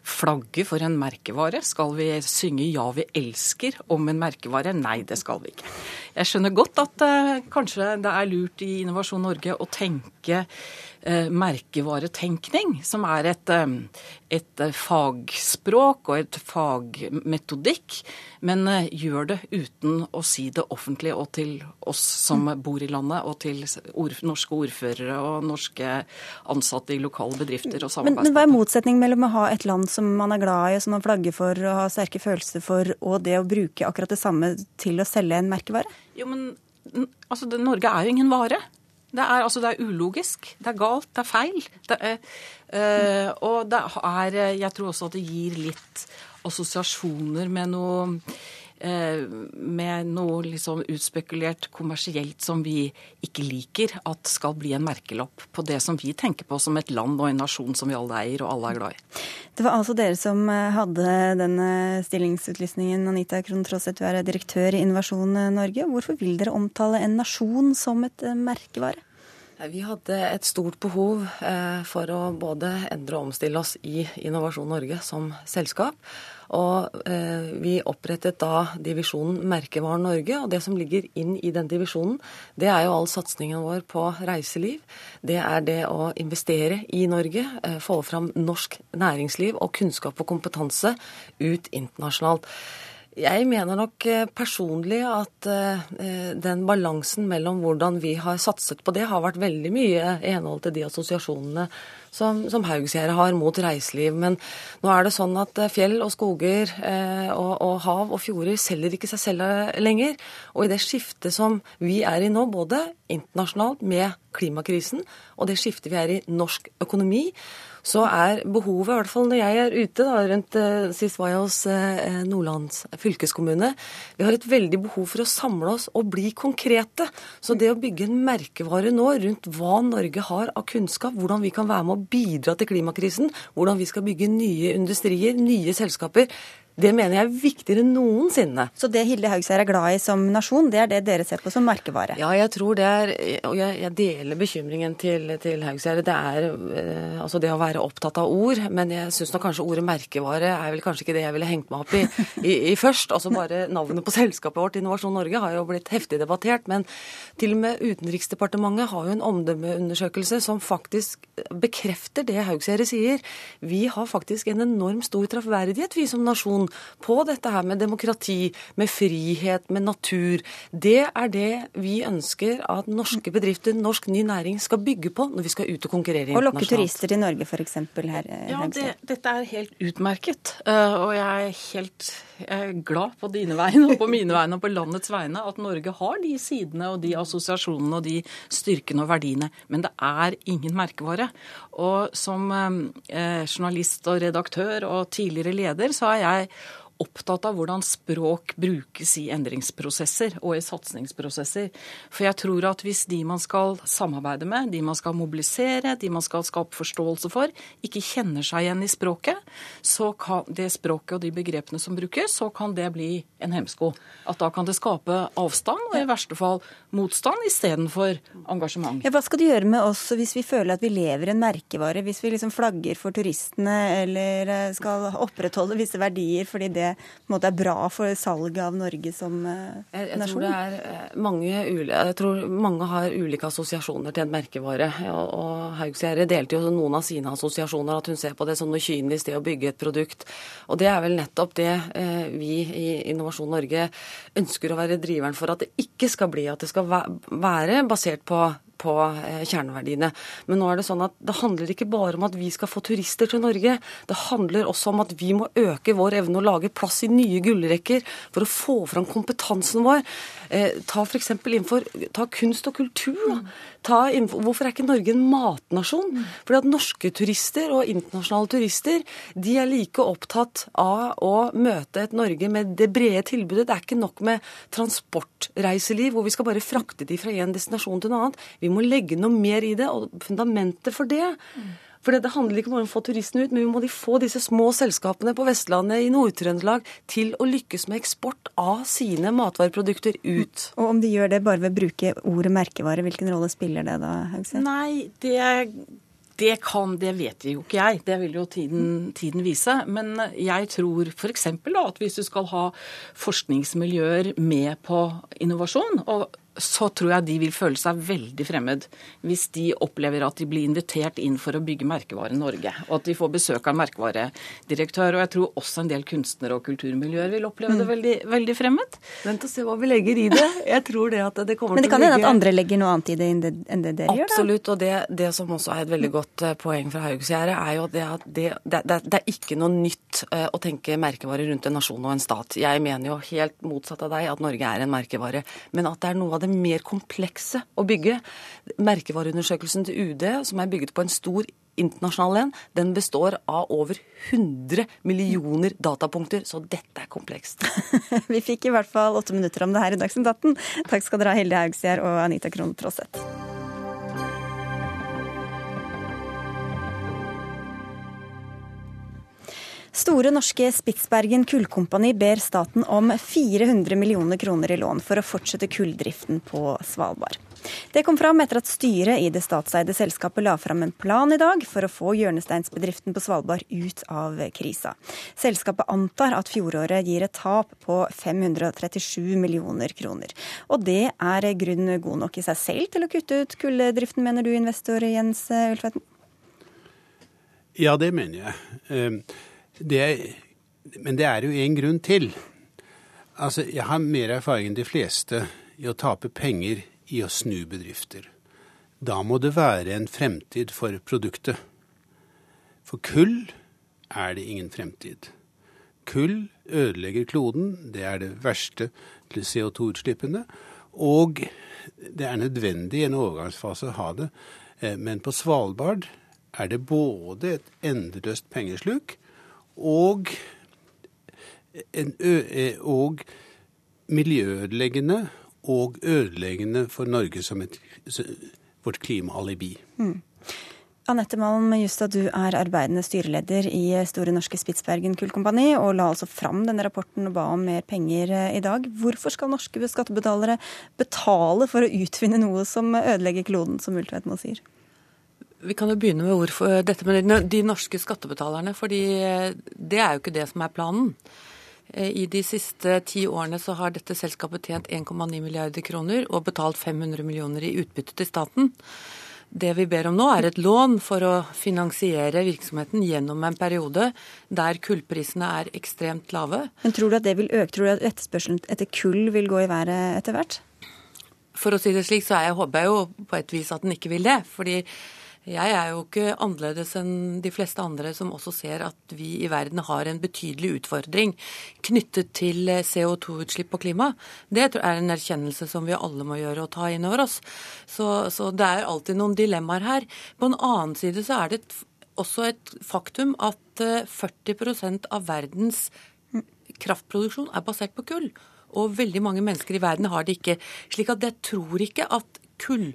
flagge for en merkevare? Skal vi synge 'Ja, vi elsker' om en merkevare? Nei, det skal vi ikke. Jeg skjønner godt at eh, kanskje det er lurt i Innovasjon Norge å tenke eh, merkevaretenkning, som er et, um, et uh, fagspråk og et fagmetodikk, men gjør det uten å si det offentlig og til oss som bor i landet, og til ord, norske ordførere og norske ansatte i lokale bedrifter og samarbeidspartnere. Men, men hva er motsetningen mellom å ha et land som man er glad i, og som man flagger for og har sterke følelser for, og det å bruke akkurat det samme til å selge en merkevare? Jo, men altså, det, Norge er jo ingen vare. Det er, altså, det er ulogisk, det er galt, det er feil. Det er, øh, og det er Jeg tror også at det gir litt assosiasjoner med noe Eh, med noe liksom utspekulert kommersielt som vi ikke liker at skal bli en merkelapp på det som vi tenker på som et land og en nasjon som vi alle eier og alle er glad i. Det var altså dere som eh, hadde denne stillingsutlysningen. Anita Krohn Traaseth, du er direktør i Innovasjon Norge. Hvorfor vil dere omtale en nasjon som et eh, merkevare? Vi hadde et stort behov for å både endre og omstille oss i Innovasjon Norge som selskap. Og eh, vi opprettet da divisjonen Merkevaren Norge. Og det som ligger inn i den divisjonen, det er jo all satsingen vår på reiseliv. Det er det å investere i Norge, eh, få fram norsk næringsliv og kunnskap og kompetanse ut internasjonalt. Jeg mener nok eh, personlig at eh, den balansen mellom hvordan vi har satset på det, har vært veldig mye i henhold til de assosiasjonene som, som Haugsgjerdet har mot reiseliv. Men nå er det sånn at eh, fjell og skoger og, og hav og fjorder selger ikke seg selv lenger. Og i det skiftet som vi er i nå, både internasjonalt med klimakrisen og det skiftet vi er i norsk økonomi, så er behovet, i hvert fall når jeg er ute da, rundt uh, Sist var jeg hos uh, Nordlands fylkeskommune. Vi har et veldig behov for å samle oss og bli konkrete. Så det å bygge en merkevare nå rundt hva Norge har av kunnskap, hvordan vi kan være med å bidra til klimakrisen, hvordan vi skal bygge nye industrier, nye selskaper, det mener jeg er viktigere enn noensinne. Så det Hilde Haugseier er glad i som nasjon, det er det dere ser på som merkevare? Ja, jeg tror det er Og jeg, jeg deler bekymringen til, til Haugseier. Det er eh, altså det å være opptatt av ord. Men jeg syns nok kanskje ordet merkevare er vel kanskje ikke det jeg ville hengt meg opp i, i, i først. Altså bare navnet på selskapet vårt, Innovasjon Norge, har jo blitt heftig debattert. Men til og med Utenriksdepartementet har jo en omdømmeundersøkelse som faktisk bekrefter det Haugseier sier. Vi har faktisk en enorm stor traffverdighet, vi som nasjon på dette her med demokrati, med frihet, med natur. Det er det vi ønsker at norske bedrifter, norsk ny næring, skal bygge på når vi skal ut og konkurrere internasjonalt. Og lokke turister til Norge f.eks. her? Eh, ja, det, dette er helt utmerket. Eh, og jeg er helt jeg er glad på dine vegne og på mine vegne og på landets vegne at Norge har de sidene og de assosiasjonene og de styrkene og verdiene. Men det er ingen merkevare. Og som eh, journalist og redaktør og tidligere leder så har jeg opptatt av hvordan språk brukes i endringsprosesser og i satsingsprosesser. For jeg tror at hvis de man skal samarbeide med, de man skal mobilisere, de man skal skape forståelse for, ikke kjenner seg igjen i språket, så kan det språket og de begrepene som brukes, så kan det bli en hemsko. At da kan det skape avstand, og i verste fall motstand, istedenfor engasjement. Ja, hva skal du gjøre med oss hvis vi føler at vi lever en merkevare, hvis vi liksom flagger for turistene eller eh, skal opprettholde visse verdier fordi det det måte, er bra for salget av Norge som eh, jeg, jeg nasjon? Tror det er eh, mange, jeg tror mange har ulike assosiasjoner til en merkevare. Og, og Haugsgjerde delte jo noen av sine assosiasjoner, at hun ser på det som noe kynisk, det å bygge et produkt. Og det er vel nettopp det eh, vi i Innovasjon Norge ønsker å være driveren for at det ikke skal bli. At det skal være basert på på eh, kjerneverdiene. Men nå er det sånn at det handler ikke bare om at vi skal få turister til Norge. Det handler også om at vi må øke vår evne å lage plass i nye gullrekker for å få fram kompetansen vår. Eh, ta f.eks. innenfor ta kunst og kultur. Innenfor, hvorfor er ikke Norge en matnasjon? Fordi at norske turister og internasjonale turister de er like opptatt av å møte et Norge med det brede tilbudet. Det er ikke nok med transportreiseliv hvor vi skal bare frakte de fra en destinasjon til en annen. Vi må legge noe mer i det, og fundamentet for det for det handler ikke bare om å få turistene ut, men vi må få disse små selskapene på Vestlandet, i Nord-Trøndelag, til å lykkes med eksport av sine matvareprodukter ut. Og om de gjør det bare ved å bruke ordet merkevare, hvilken rolle spiller det da, Haugset? Nei, det det kan, det vet jo ikke jeg. Det vil jo tiden, tiden vise. Men jeg tror f.eks. at hvis du skal ha forskningsmiljøer med på innovasjon, og så tror jeg de vil føle seg veldig fremmed hvis de opplever at de blir invitert inn for å bygge merkevare Norge, og at de får besøk av en merkevaredirektør. Og jeg tror også en del kunstnere og kulturmiljøer vil oppleve det mm. veldig, veldig fremmed. Vent og se hva vi legger i det. Jeg tror det at det kommer til å ligge Men det kan hende at andre legger noe annet i det enn det, enn det dere gjør? da? Absolutt. Og det, det, som også er et veldig godt eh, poeng fra Haugesgjerde, er jo det at det, det, det, er ikke noe nytt eh, å tenke merkevare rundt en nasjon og en stat. Jeg mener jo helt motsatt av deg at Norge er en merkevare. Men at det er noe av det mer komplekse å bygge. Merkevareundersøkelsen til UD, som er bygget på en stor internasjonal en, den består av over 100 millioner datapunkter, så dette er komplekst. Vi fikk i hvert fall åtte minutter om det her i Dagsnytt 18. Takk skal dere ha, Hilde Haugsgjerd og Anita Krohn Traaseth. Store Norske Spitsbergen Kullkompani ber staten om 400 millioner kroner i lån for å fortsette kulldriften på Svalbard. Det kom fram etter at styret i det statseide selskapet la fram en plan i dag for å få hjørnesteinsbedriften på Svalbard ut av krisa. Selskapet antar at fjoråret gir et tap på 537 millioner kroner. Og det er grunn god nok i seg selv til å kutte ut kulldriften, mener du, investor Jens Ulfveiten? Ja, det mener jeg. Det, men det er jo en grunn til. Altså, jeg har mer erfaring enn de fleste i å tape penger i å snu bedrifter. Da må det være en fremtid for produktet. For kull er det ingen fremtid. Kull ødelegger kloden, det er det verste til CO2-utslippene. Og det er nødvendig i en overgangsfase å ha det. Eh, men på Svalbard er det både et endeløst pengesluk og, og miljøødeleggende og ødeleggende for Norge som et, vårt klimaalibi. Mm. Anette Malm Justad, du er arbeidende styreleder i Store Norske Spitsbergen Kullkompani, og la altså fram denne rapporten og ba om mer penger eh, i dag. Hvorfor skal norske skattebetalere betale for å utvinne noe som ødelegger kloden, som Ultvedt sier? Vi kan jo begynne med hvorfor dette med de norske skattebetalerne. fordi det er jo ikke det som er planen. Eh, I de siste ti årene så har dette selskapet tjent 1,9 milliarder kroner og betalt 500 millioner i utbytte til staten. Det vi ber om nå, er et lån for å finansiere virksomheten gjennom en periode der kullprisene er ekstremt lave. Men Tror du at det vil øke? Tror du at etterspørselen etter kull vil gå i været etter hvert? For å si det slik, så jeg, håper jeg jo på et vis at den ikke vil det. fordi jeg er jo ikke annerledes enn de fleste andre som også ser at vi i verden har en betydelig utfordring knyttet til CO2-utslipp og klima. Det er en erkjennelse som vi alle må gjøre og ta inn over oss. Så, så det er alltid noen dilemmaer her. På en annen side så er det også et faktum at 40 eh, av verdens kraftproduksjon er basert på kull. Og veldig mange mennesker i verden har det ikke. Slik at jeg tror ikke at kull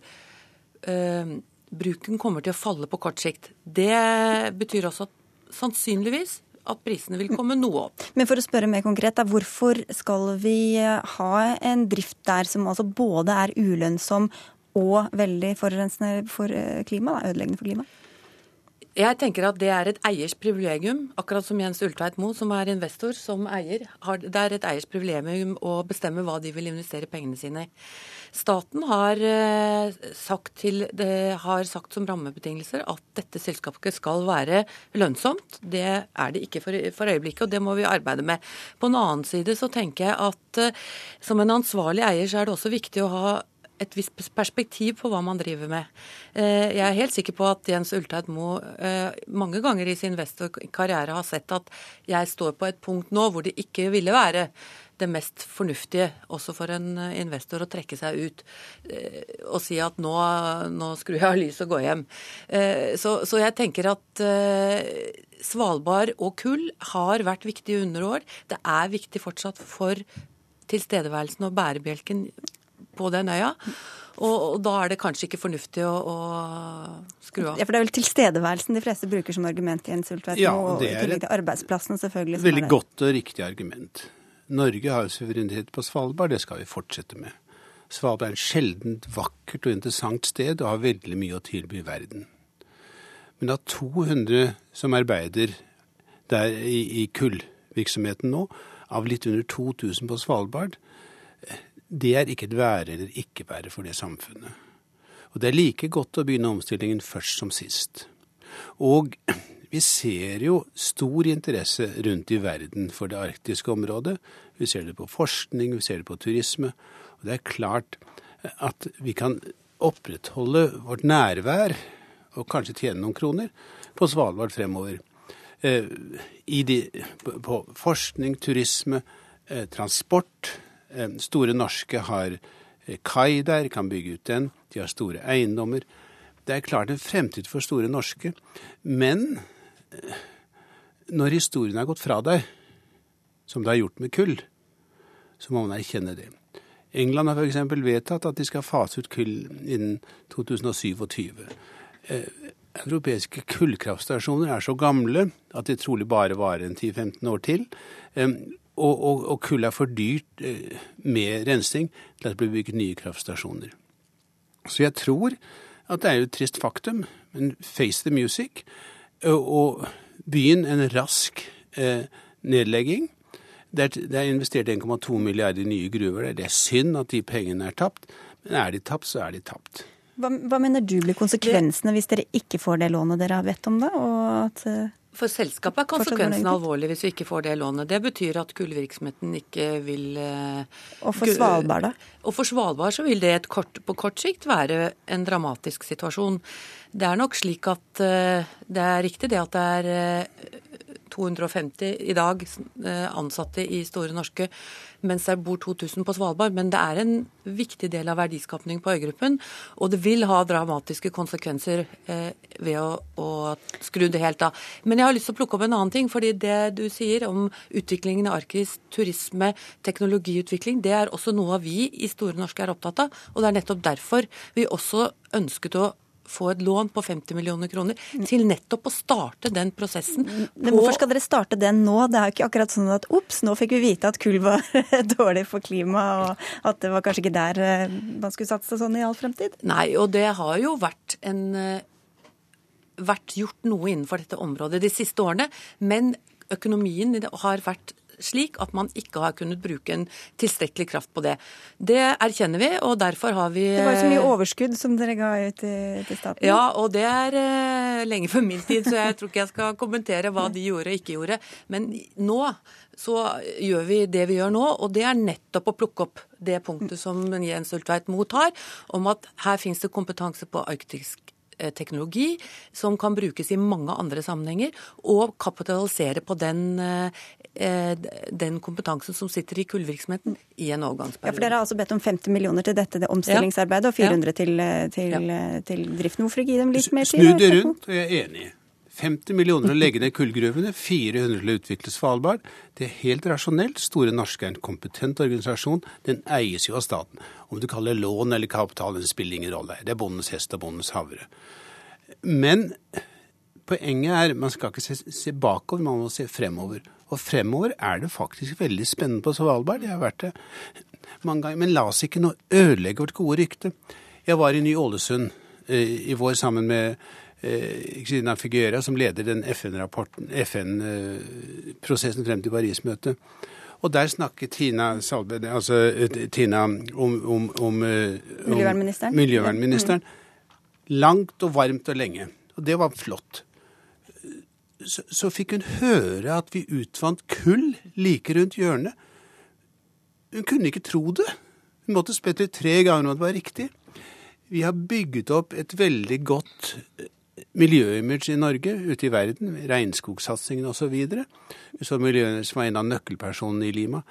øh, bruken kommer til å falle på kort sikt. Det betyr også at sannsynligvis at prisene vil komme noe opp. Men for å spørre mer konkret, da, hvorfor skal vi ha en drift der som altså både er ulønnsom og veldig forurensende for klima, klimaet, ødeleggende for klimaet? Jeg tenker at det er et eiers privilegium, akkurat som Jens Ulltveit Moe, som er investor, som eier. Det er et eiers privilegium å bestemme hva de vil investere pengene sine i. Staten har eh, sagt, til, har sagt, som rammebetingelser at dette selskapet skal være lønnsomt. Det er det ikke for, for, øyeblikket, og det må vi arbeide med. På en annen side så tenker jeg at eh, som en ansvarlig eier så er det også viktig å ha et visst perspektiv på hva man driver med. Eh, jeg er helt sikker på at Jens Ulltveit Moe mange ganger i sin investorkarriere har sett at jeg står på et punkt nå hvor det ikke ville være det mest fornuftige også for en eh, investor å trekke seg ut eh, og si at nå, nå skrur jeg av lyset og går hjem. Eh, så, så, jeg tenker at Svalbard og kull har vært viktige underår. Det er viktig fortsatt for tilstedeværelsen og bærebjelken på den øya. Og, og, da er det kanskje ikke fornuftig å, å, skru av. Ja, For det er vel tilstedeværelsen de fleste bruker som argument i en sultveit? Ja, og det er et arbeidsplassen selvfølgelig. Veldig godt og riktig argument. Norge har jo suverenitet på Svalbard, det skal vi fortsette med. Svalbard er et sjeldent vakkert og interessant sted og har veldig mye å tilby verden. Men av 200 som arbeider der i, i kullvirksomheten nå, av litt under 2000 på Svalbard, det er ikke et være eller ikke være for det samfunnet. Og det er like godt å begynne omstillingen først som sist. Og vi ser jo stor interesse rundt i verden for det arktiske området. Vi ser det på forskning, vi ser det på turisme. Og det er klart at vi kan opprettholde vårt nærvær, og kanskje tjene noen kroner, på Svalbard fremover. Eh, de, på forskning, turisme, eh, transport. Eh, store Norske har kai der, kan bygge ut den. De har store eiendommer. Det er klart en fremtid for Store Norske. Men når historien har gått fra deg, som det har gjort med kull, så må man erkjenne det. England har f.eks. vedtatt at de skal fase ut kull innen 2027. Eh, europeiske kullkraftstasjoner er så gamle at de trolig bare varer en 10-15 år til. Og, og, og, kull er for dyrt eh, med rensing til at det blir bygget nye kraftstasjoner. Så jeg tror at det er jo et trist faktum, men face the music å begynne en rask eh, nedlegging. Det er investert 1,2 milliarder i nye gruver. Det er synd at de pengene er tapt, men er de tapt, så er de tapt. Hva, hva mener du blir konsekvensene hvis dere ikke får det lånet dere har bedt om, da? Og At, eh, for selskapet er konsekvensen alvorlig hvis vi ikke får det lånet. Det betyr at kullvirksomheten ikke vil eh, Og for Svalbard, da? Og for Svalbard så vil det kort, på kort sikt være en dramatisk situasjon. Det er nok slik at eh, det er riktig det at det er 250 i dag ansatte i Store Norske mens det bor 2000 på Svalbard. Men det er en viktig del av verdiskapningen på øygruppen. Og det vil ha dramatiske konsekvenser eh, ved å, å, skru det helt av. Men jeg har lyst til å plukke opp en annen ting. fordi det du sier om utviklingen i Arktis, turisme, teknologiutvikling, det er også noe vi i Store Norske er opptatt av. Og det er nettopp derfor vi også ønsket å få et lån på 50 millioner kroner til nettopp å starte den prosessen. Men hvorfor skal dere starte den nå? Det er jo ikke akkurat sånn at ops, nå fikk vi vite at kull var dårlig for klimaet, og at det var kanskje ikke der eh, man skulle satse sånn i all fremtid? Nei, og det har jo vært en eh, vært gjort noe innenfor dette området de siste årene. Men økonomien har vært slik at man ikke har kunnet bruke en tilstrekkelig kraft på det. Det erkjenner vi, og derfor har vi Det var jo så mye overskudd som dere ga ut til staten? Ja, og det er uh, lenge før min tid, så jeg tror ikke jeg skal kommentere hva de gjorde og ikke gjorde. Men nå så gjør vi det vi gjør nå, og det er nettopp å plukke opp det punktet som Jens Ultveit Moe tar, om at her finnes det kompetanse på arktisk Eh, teknologi som kan brukes i mange andre sammenhenger, og kapitalisere på den, eh, den kompetansen som sitter i kullvirksomheten i en overgangsperiode. Ja, for Dere har altså bedt om 50 millioner til dette det omstillingsarbeidet, og 400 til, eh, til, ja. til driften. Hvorfor ikke gi dem litt mer tid? Snu det rundt, jeg er enig. 50 millioner å legge ned kullgruvene, 400 til å utvikle Svalbard. Det er helt rasjonelt. Store Norske er en kompetent organisasjon. Den eies jo av staten. Om du kaller det lån eller kapital, det spiller ingen rolle. Det er bondens hest og bondens havre. Men poenget er man skal ikke se, se bakover, man må se fremover. Og fremover er det faktisk veldig spennende på Svalbard. Jeg har vært det mange ganger. Men la oss ikke nå ødelegge vårt gode rykte. Jeg var i Ny-Ålesund eh, i vår sammen med Christina Figuera, som leder den FN-prosessen frem til Paris-møtet. Og der snakket Tina, Salbe, altså, Tina om, om, om, om Miljøvernministeren. miljøvernministeren langt og varmt og lenge. Og det var flott. Så, så fikk hun høre at vi utvant kull like rundt hjørnet. Hun kunne ikke tro det. Hun måtte spette tre ganger om det var riktig. Vi har bygget opp et veldig godt miljøimage i Norge ute i verden, regnskogsatsingen osv. Som var en av nøkkelpersonene i Lima.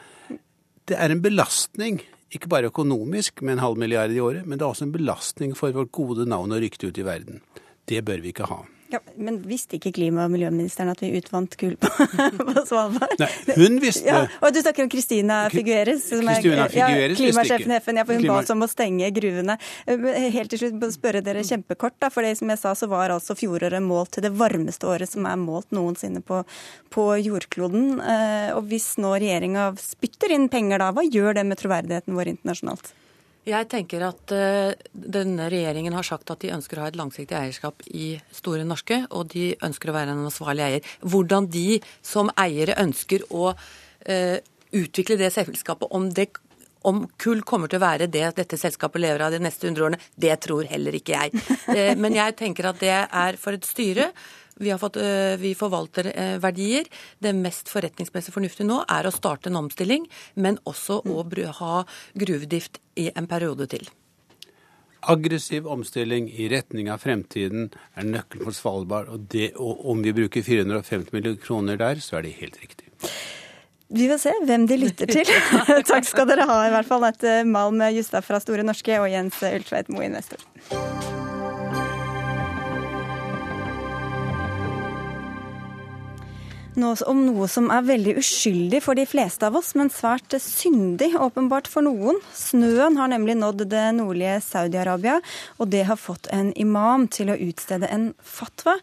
Det er en belastning, ikke bare økonomisk med en halv milliard i året, men det er også en belastning for vårt gode navn og rykte ute i verden. Det bør vi ikke ha. Ja, men visste ikke klima- og miljøministeren at vi utvant kull på, på Svalbard? Nei, hun visste ja, Og du snakker om Christina Figueres, som er ja, klimasjefen i FN. Ja, for hun Klima- ba oss om å stenge gruvene. Helt til slutt, spørre dere kjempekort, da, for det som jeg sa, så var altså fjoråret målt til det varmeste året som er målt noensinne på, på jordkloden. Eh, Og hvis nå regjeringa spytter inn penger da, hva gjør det med troverdigheten vår internasjonalt? Jeg tenker at uh, denne regjeringen har sagt at de ønsker å ha et langsiktig eierskap i Store Norske, og de ønsker å være en ansvarlig eier. Hvordan de som eiere ønsker å uh, utvikle det selskapet, om det om kull kommer til å være det dette selskapet lever av de neste 100 årene, det tror heller ikke jeg. Eh, Men jeg tenker at det er for et styre. Vi, har fått, øh, vi forvalter øh, verdier. Det mest forretningsmessig fornuftige nå er å starte en omstilling, men også å bru- ha gruvedrift i en periode til. Aggressiv omstilling i retning av fremtiden er nøkkelen for Svalbard. Og, det, og om vi bruker 450 millioner kroner der, så er det helt riktig. Vi vil se hvem de lytter til. Takk skal dere ha, i hvert fall. Nette Malm Justad fra Store Norske og Jens Ultveit Moe, investor. Nå om noe som er veldig uskyldig for de fleste av oss, men svært syndig åpenbart for noen. Snøen har nemlig nådd det nordlige Saudi-Arabia, og det har fått en imam til å utstede en fatwa,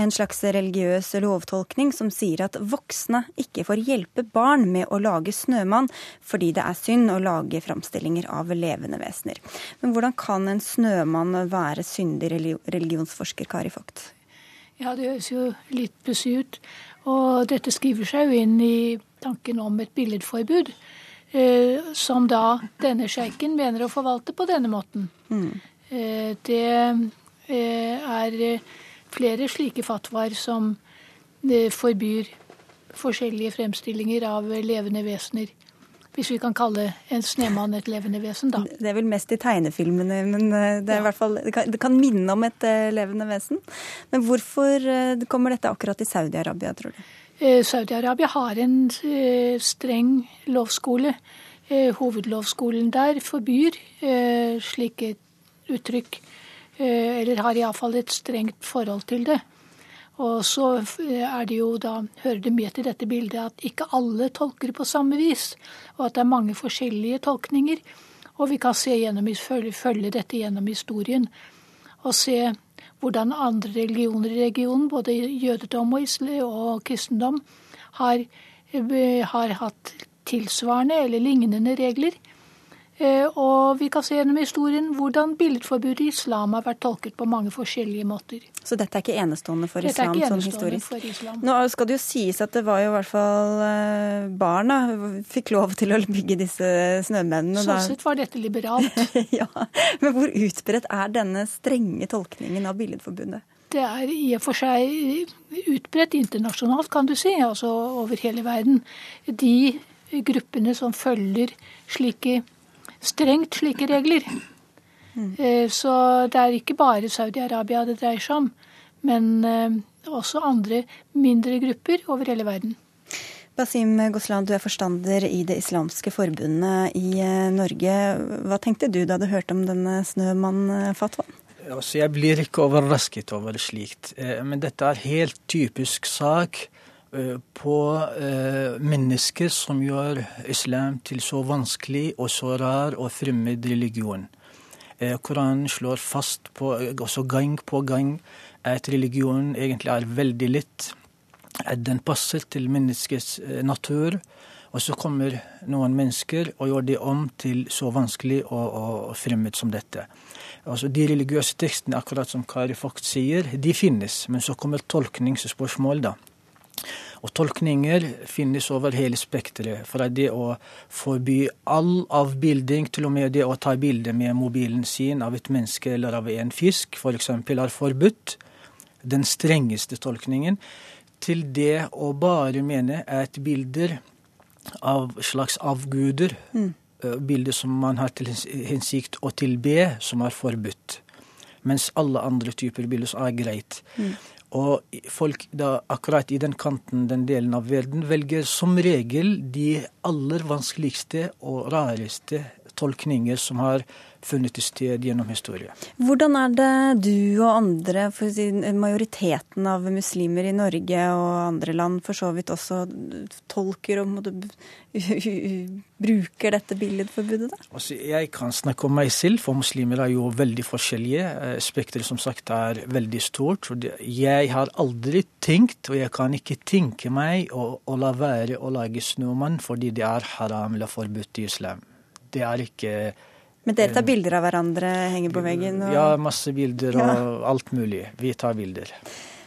en slags religiøs lovtolkning som sier at voksne ikke får hjelpe barn med å lage snømann, fordi det er synd å lage framstillinger av levende vesener. Men hvordan kan en snømann være syndig, religionsforsker Kari Vogt? Ja, det høres jo litt pussig ut. Og dette skriver seg jo inn i tanken om et billedforbud, eh, som da denne sjeiken mener å forvalte på denne måten. Mm. Eh, det eh, er flere slike fatwaer som eh, forbyr forskjellige fremstillinger av levende vesener. Hvis vi kan kalle en snemann et levende vesen, da. Det er vel mest i tegnefilmene, men eh, det, er hvert fall, det, kan, det kan minne om et eh, levende vesen. Men hvorfor eh, kommer dette akkurat i Saudi-Arabia, tror du? Eh, Saudi-Arabia har en eh, streng lovskole. Eh, Hovedlovskolen der forbyr slike uttrykk, eller har iallfall et strengt forhold til det. Og så er det jo da, hører det med til dette bildet at ikke alle tolker på samme vis, og at det er mange forskjellige tolkninger. Og vi kan se gjennom, følge, dette gjennom historien og se hvordan andre religioner i regionen, både jødedom og, og kristendom, har, har hatt tilsvarende eller lignende regler. Eh, Og vi kan se gjennom historien hvordan billedforbudet i islam har vært tolket på mange forskjellige måter. Så dette er ikke enestående for Dette islam ikke sånn enestående historisk? for islam. Nå skal det jo sies at det var jo i hvert fall eh, barna fikk lov til å bygge disse snømennene. Sånn sett var dette liberalt. ja. Men hvor utbredt er denne strenge tolkningen av billedforbudet? Det er i og for seg utbredt internasjonalt, kan du si, altså over hele verden. De gruppene som følger slike, strengt slike regler. Eh, Så det er ikke bare Saudi-Arabia det dreier seg om, men eh, også andre mindre grupper over hele verden. Basim Goslan, du er forstander i Det islamske forbundet i eh, Norge. Hva tenkte du da du hørte om denne snømann-fatwaen? Altså, jeg blir ikke overrasket over slikt. Men dette er helt typisk sak på eh, mennesker som gjør islam til så vanskelig og så rar og fremmed religion. Eh, Koranen slår fast på, også gang på gang at religionen egentlig er veldig lett. At den passer til menneskets eh, natur. Og så kommer noen mennesker og gjør det om til så vanskelig og, og fremmed som dette. Altså De religiøse tekstene, akkurat som Kari Vogt sier, de finnes. Men så kommer tolkningsspørsmål, da. Og tolkninger finnes over hele spekteret. Fra det å forby all avbilding, til og med det å ta bilde med mobilen sin av et menneske eller av en fisk, f.eks., er forbudt. Den strengeste tolkningen. Til det å bare mene at bilder av slags avguder, mm. bilder som man har til hensikt å tilbe, som er forbudt. Mens alle andre typer bilder er greit. Mm. Og folk da akkurat i den kanten, den delen av verden, velger som regel de aller vanskeligste og rareste tolkninger som har funnet sted gjennom historien. Hvordan er det du og andre, si majoriteten av muslimer i Norge og andre land for så vidt også tolker og måtte, bruker dette billedforbudet? da? Altså, jeg kan snakke om meg selv, for muslimer er jo veldig forskjellige. Eh, spekteret som sagt er veldig stort. Jeg har aldri tenkt, og jeg kan ikke tenke meg å, å la være å lage snømann fordi det er haram eller forbudt i islam. Det er ikke men dere tar bilder av hverandre, henger på veggen? Og... Ja, masse bilder og ja. alt mulig. Vi tar bilder.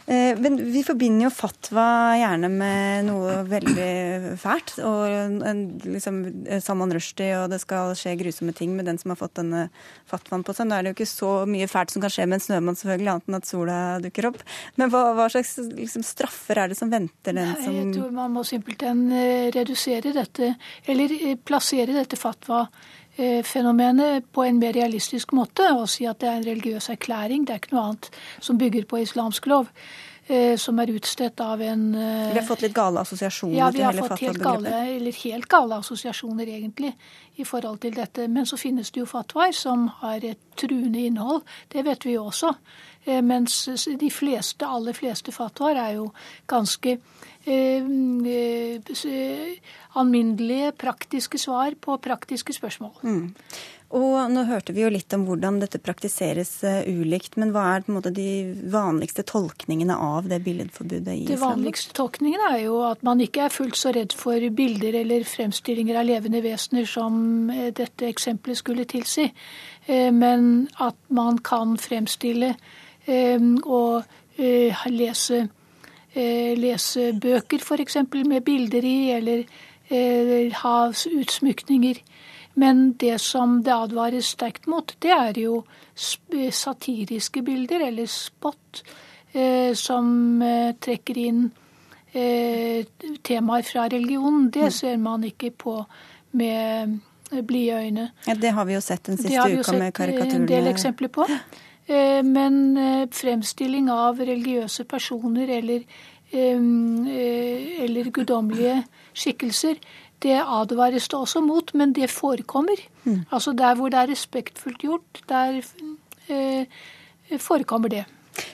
Eh, men vi forbinder jo fatwa gjerne med noe veldig fælt. Og en, liksom Salman Rushdie, og det skal skje grusomme ting med den som har fått denne fatwaen på seg. Nå er det jo ikke så mye fælt som kan skje med en snømann, selvfølgelig, annet enn at sola dukker opp. Men hva, hva slags liksom, straffer er det som venter den som Jeg tror man må simpelthen eh, redusere dette, eller eh, plassere dette fatwa Eh, fenomenet på en mer realistisk måte og si at det er en religiøs erklæring. Det er ikke noe annet som bygger på islamsk lov. Eh, som er utstedt av en eh, Vi har fått litt gale assosiasjoner ja, vi har fått helt gale, eller helt gale assosiasjoner, egentlig, i forhold til dette. Men så finnes det jo fatwaer som har et truende innhold. Det vet vi jo også. Mens de fleste, aller fleste fatwaer er jo ganske eh, alminnelige, praktiske svar på praktiske spørsmål. Mm. Og Nå hørte vi jo litt om hvordan dette praktiseres uh, ulikt, men hva er måte de vanligste tolkningene av det billedforbudet i islam? De vanligste tolkningene er jo at man ikke er fullt så redd for bilder eller fremstillinger av levende vesener som dette eksempelet skulle tilsi, men at man kan fremstille og lese, lese bøker f.eks. med bilder i, eller Eh, ha utsmykninger. Men det som det advares sterkt mot, det er jo satiriske bilder, eller spot, eh, som eh, trekker inn temaer fra religionen. Det mm. ser man ikke på med blide øyne. Ja, Det har vi jo sett den siste uka med karikaturene. Det har vi jo sett en del eksempler på. Men fremstilling av religiøse personer eller, eller guddommelige skikkelser, det advares det også mot, men det forekommer. Mm. Altså der hvor det er respektfullt gjort, der eh, forekommer det.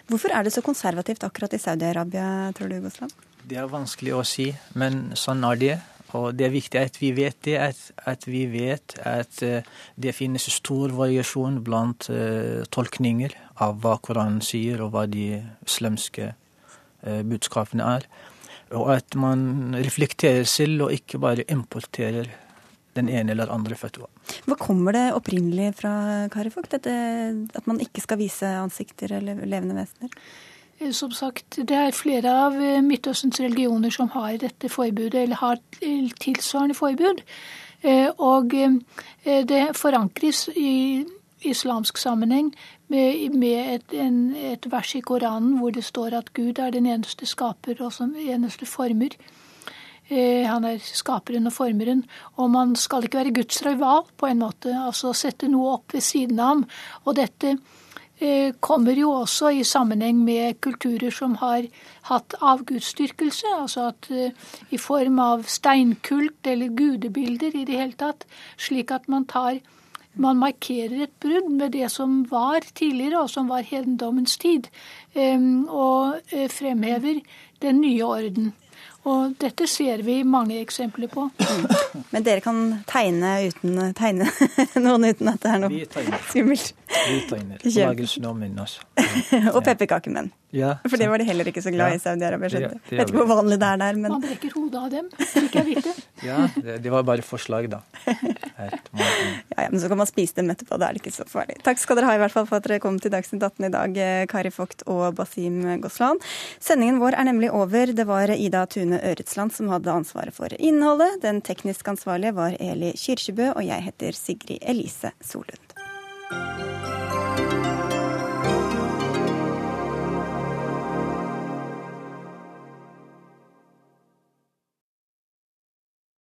Hvorfor er det så konservativt akkurat i Saudi-Arabia, tror du, Gosland? Det er vanskelig å si, men sånn er det. Og det er viktig at vi vet det, at, at vi vet at uh, det finnes stor variasjon blant uh, tolkninger av hva Koranen sier, og hva de islamske uh, budskapene er. Og at man reflekterer selv, og ikke bare importerer den ene eller andre fatwa. Hva kommer det opprinnelig fra Karifok, dette, at man ikke skal vise ansikter eller levende vesener? Eh, som sagt, det er flere av eh, Midtøstens religioner som har dette forbudet, eller har tilsvarende forbud. Eh, og det forankres i islamsk sammenheng med, et, en, et, vers i Koranen hvor det står at Gud er den eneste skaper og som eneste former. Han er skaperen og formeren. Og man skal ikke være Guds rival, på en måte. Altså sette noe opp ved siden av ham. Og dette kommer jo også i sammenheng med kulturer som har hatt avgudsdyrkelse. Altså at eh, i form av steinkult eller gudebilder i det hele tatt. Slik at man tar man markerer et brudd med det som var tidligere, og som var hedendommens tid, og eh, fremhever den nye orden. Og dette ser vi mange eksempler på. Men dere kan tegne, uten, tegne noen uten at det er noe skummelt? Vi tegner. Lager snømenn også. og pepperkakemenn. Ja, For det var de heller ikke så glad i Ja. i Saudi-Arabia. Jeg. det Vet ikke hvor vanlig det er der, men Man brekker hodet av dem, fikk jeg vite. Ja, det, det var bare forslag, da. Ja, ja, men så kan man spise dem etterpå. Da er det ikke så farlig. Takk skal dere ha i hvert fall for at dere kom til Dagsnytt 18 i dag, eh, Kari Vogt og Basim Goslan. Sendingen vår er nemlig over. Det var Ida Tune Øretsland som hadde ansvaret for innholdet. Den teknisk ansvarlige var Eli Kyrkjebø, og jeg heter Sigrid Elise Solund.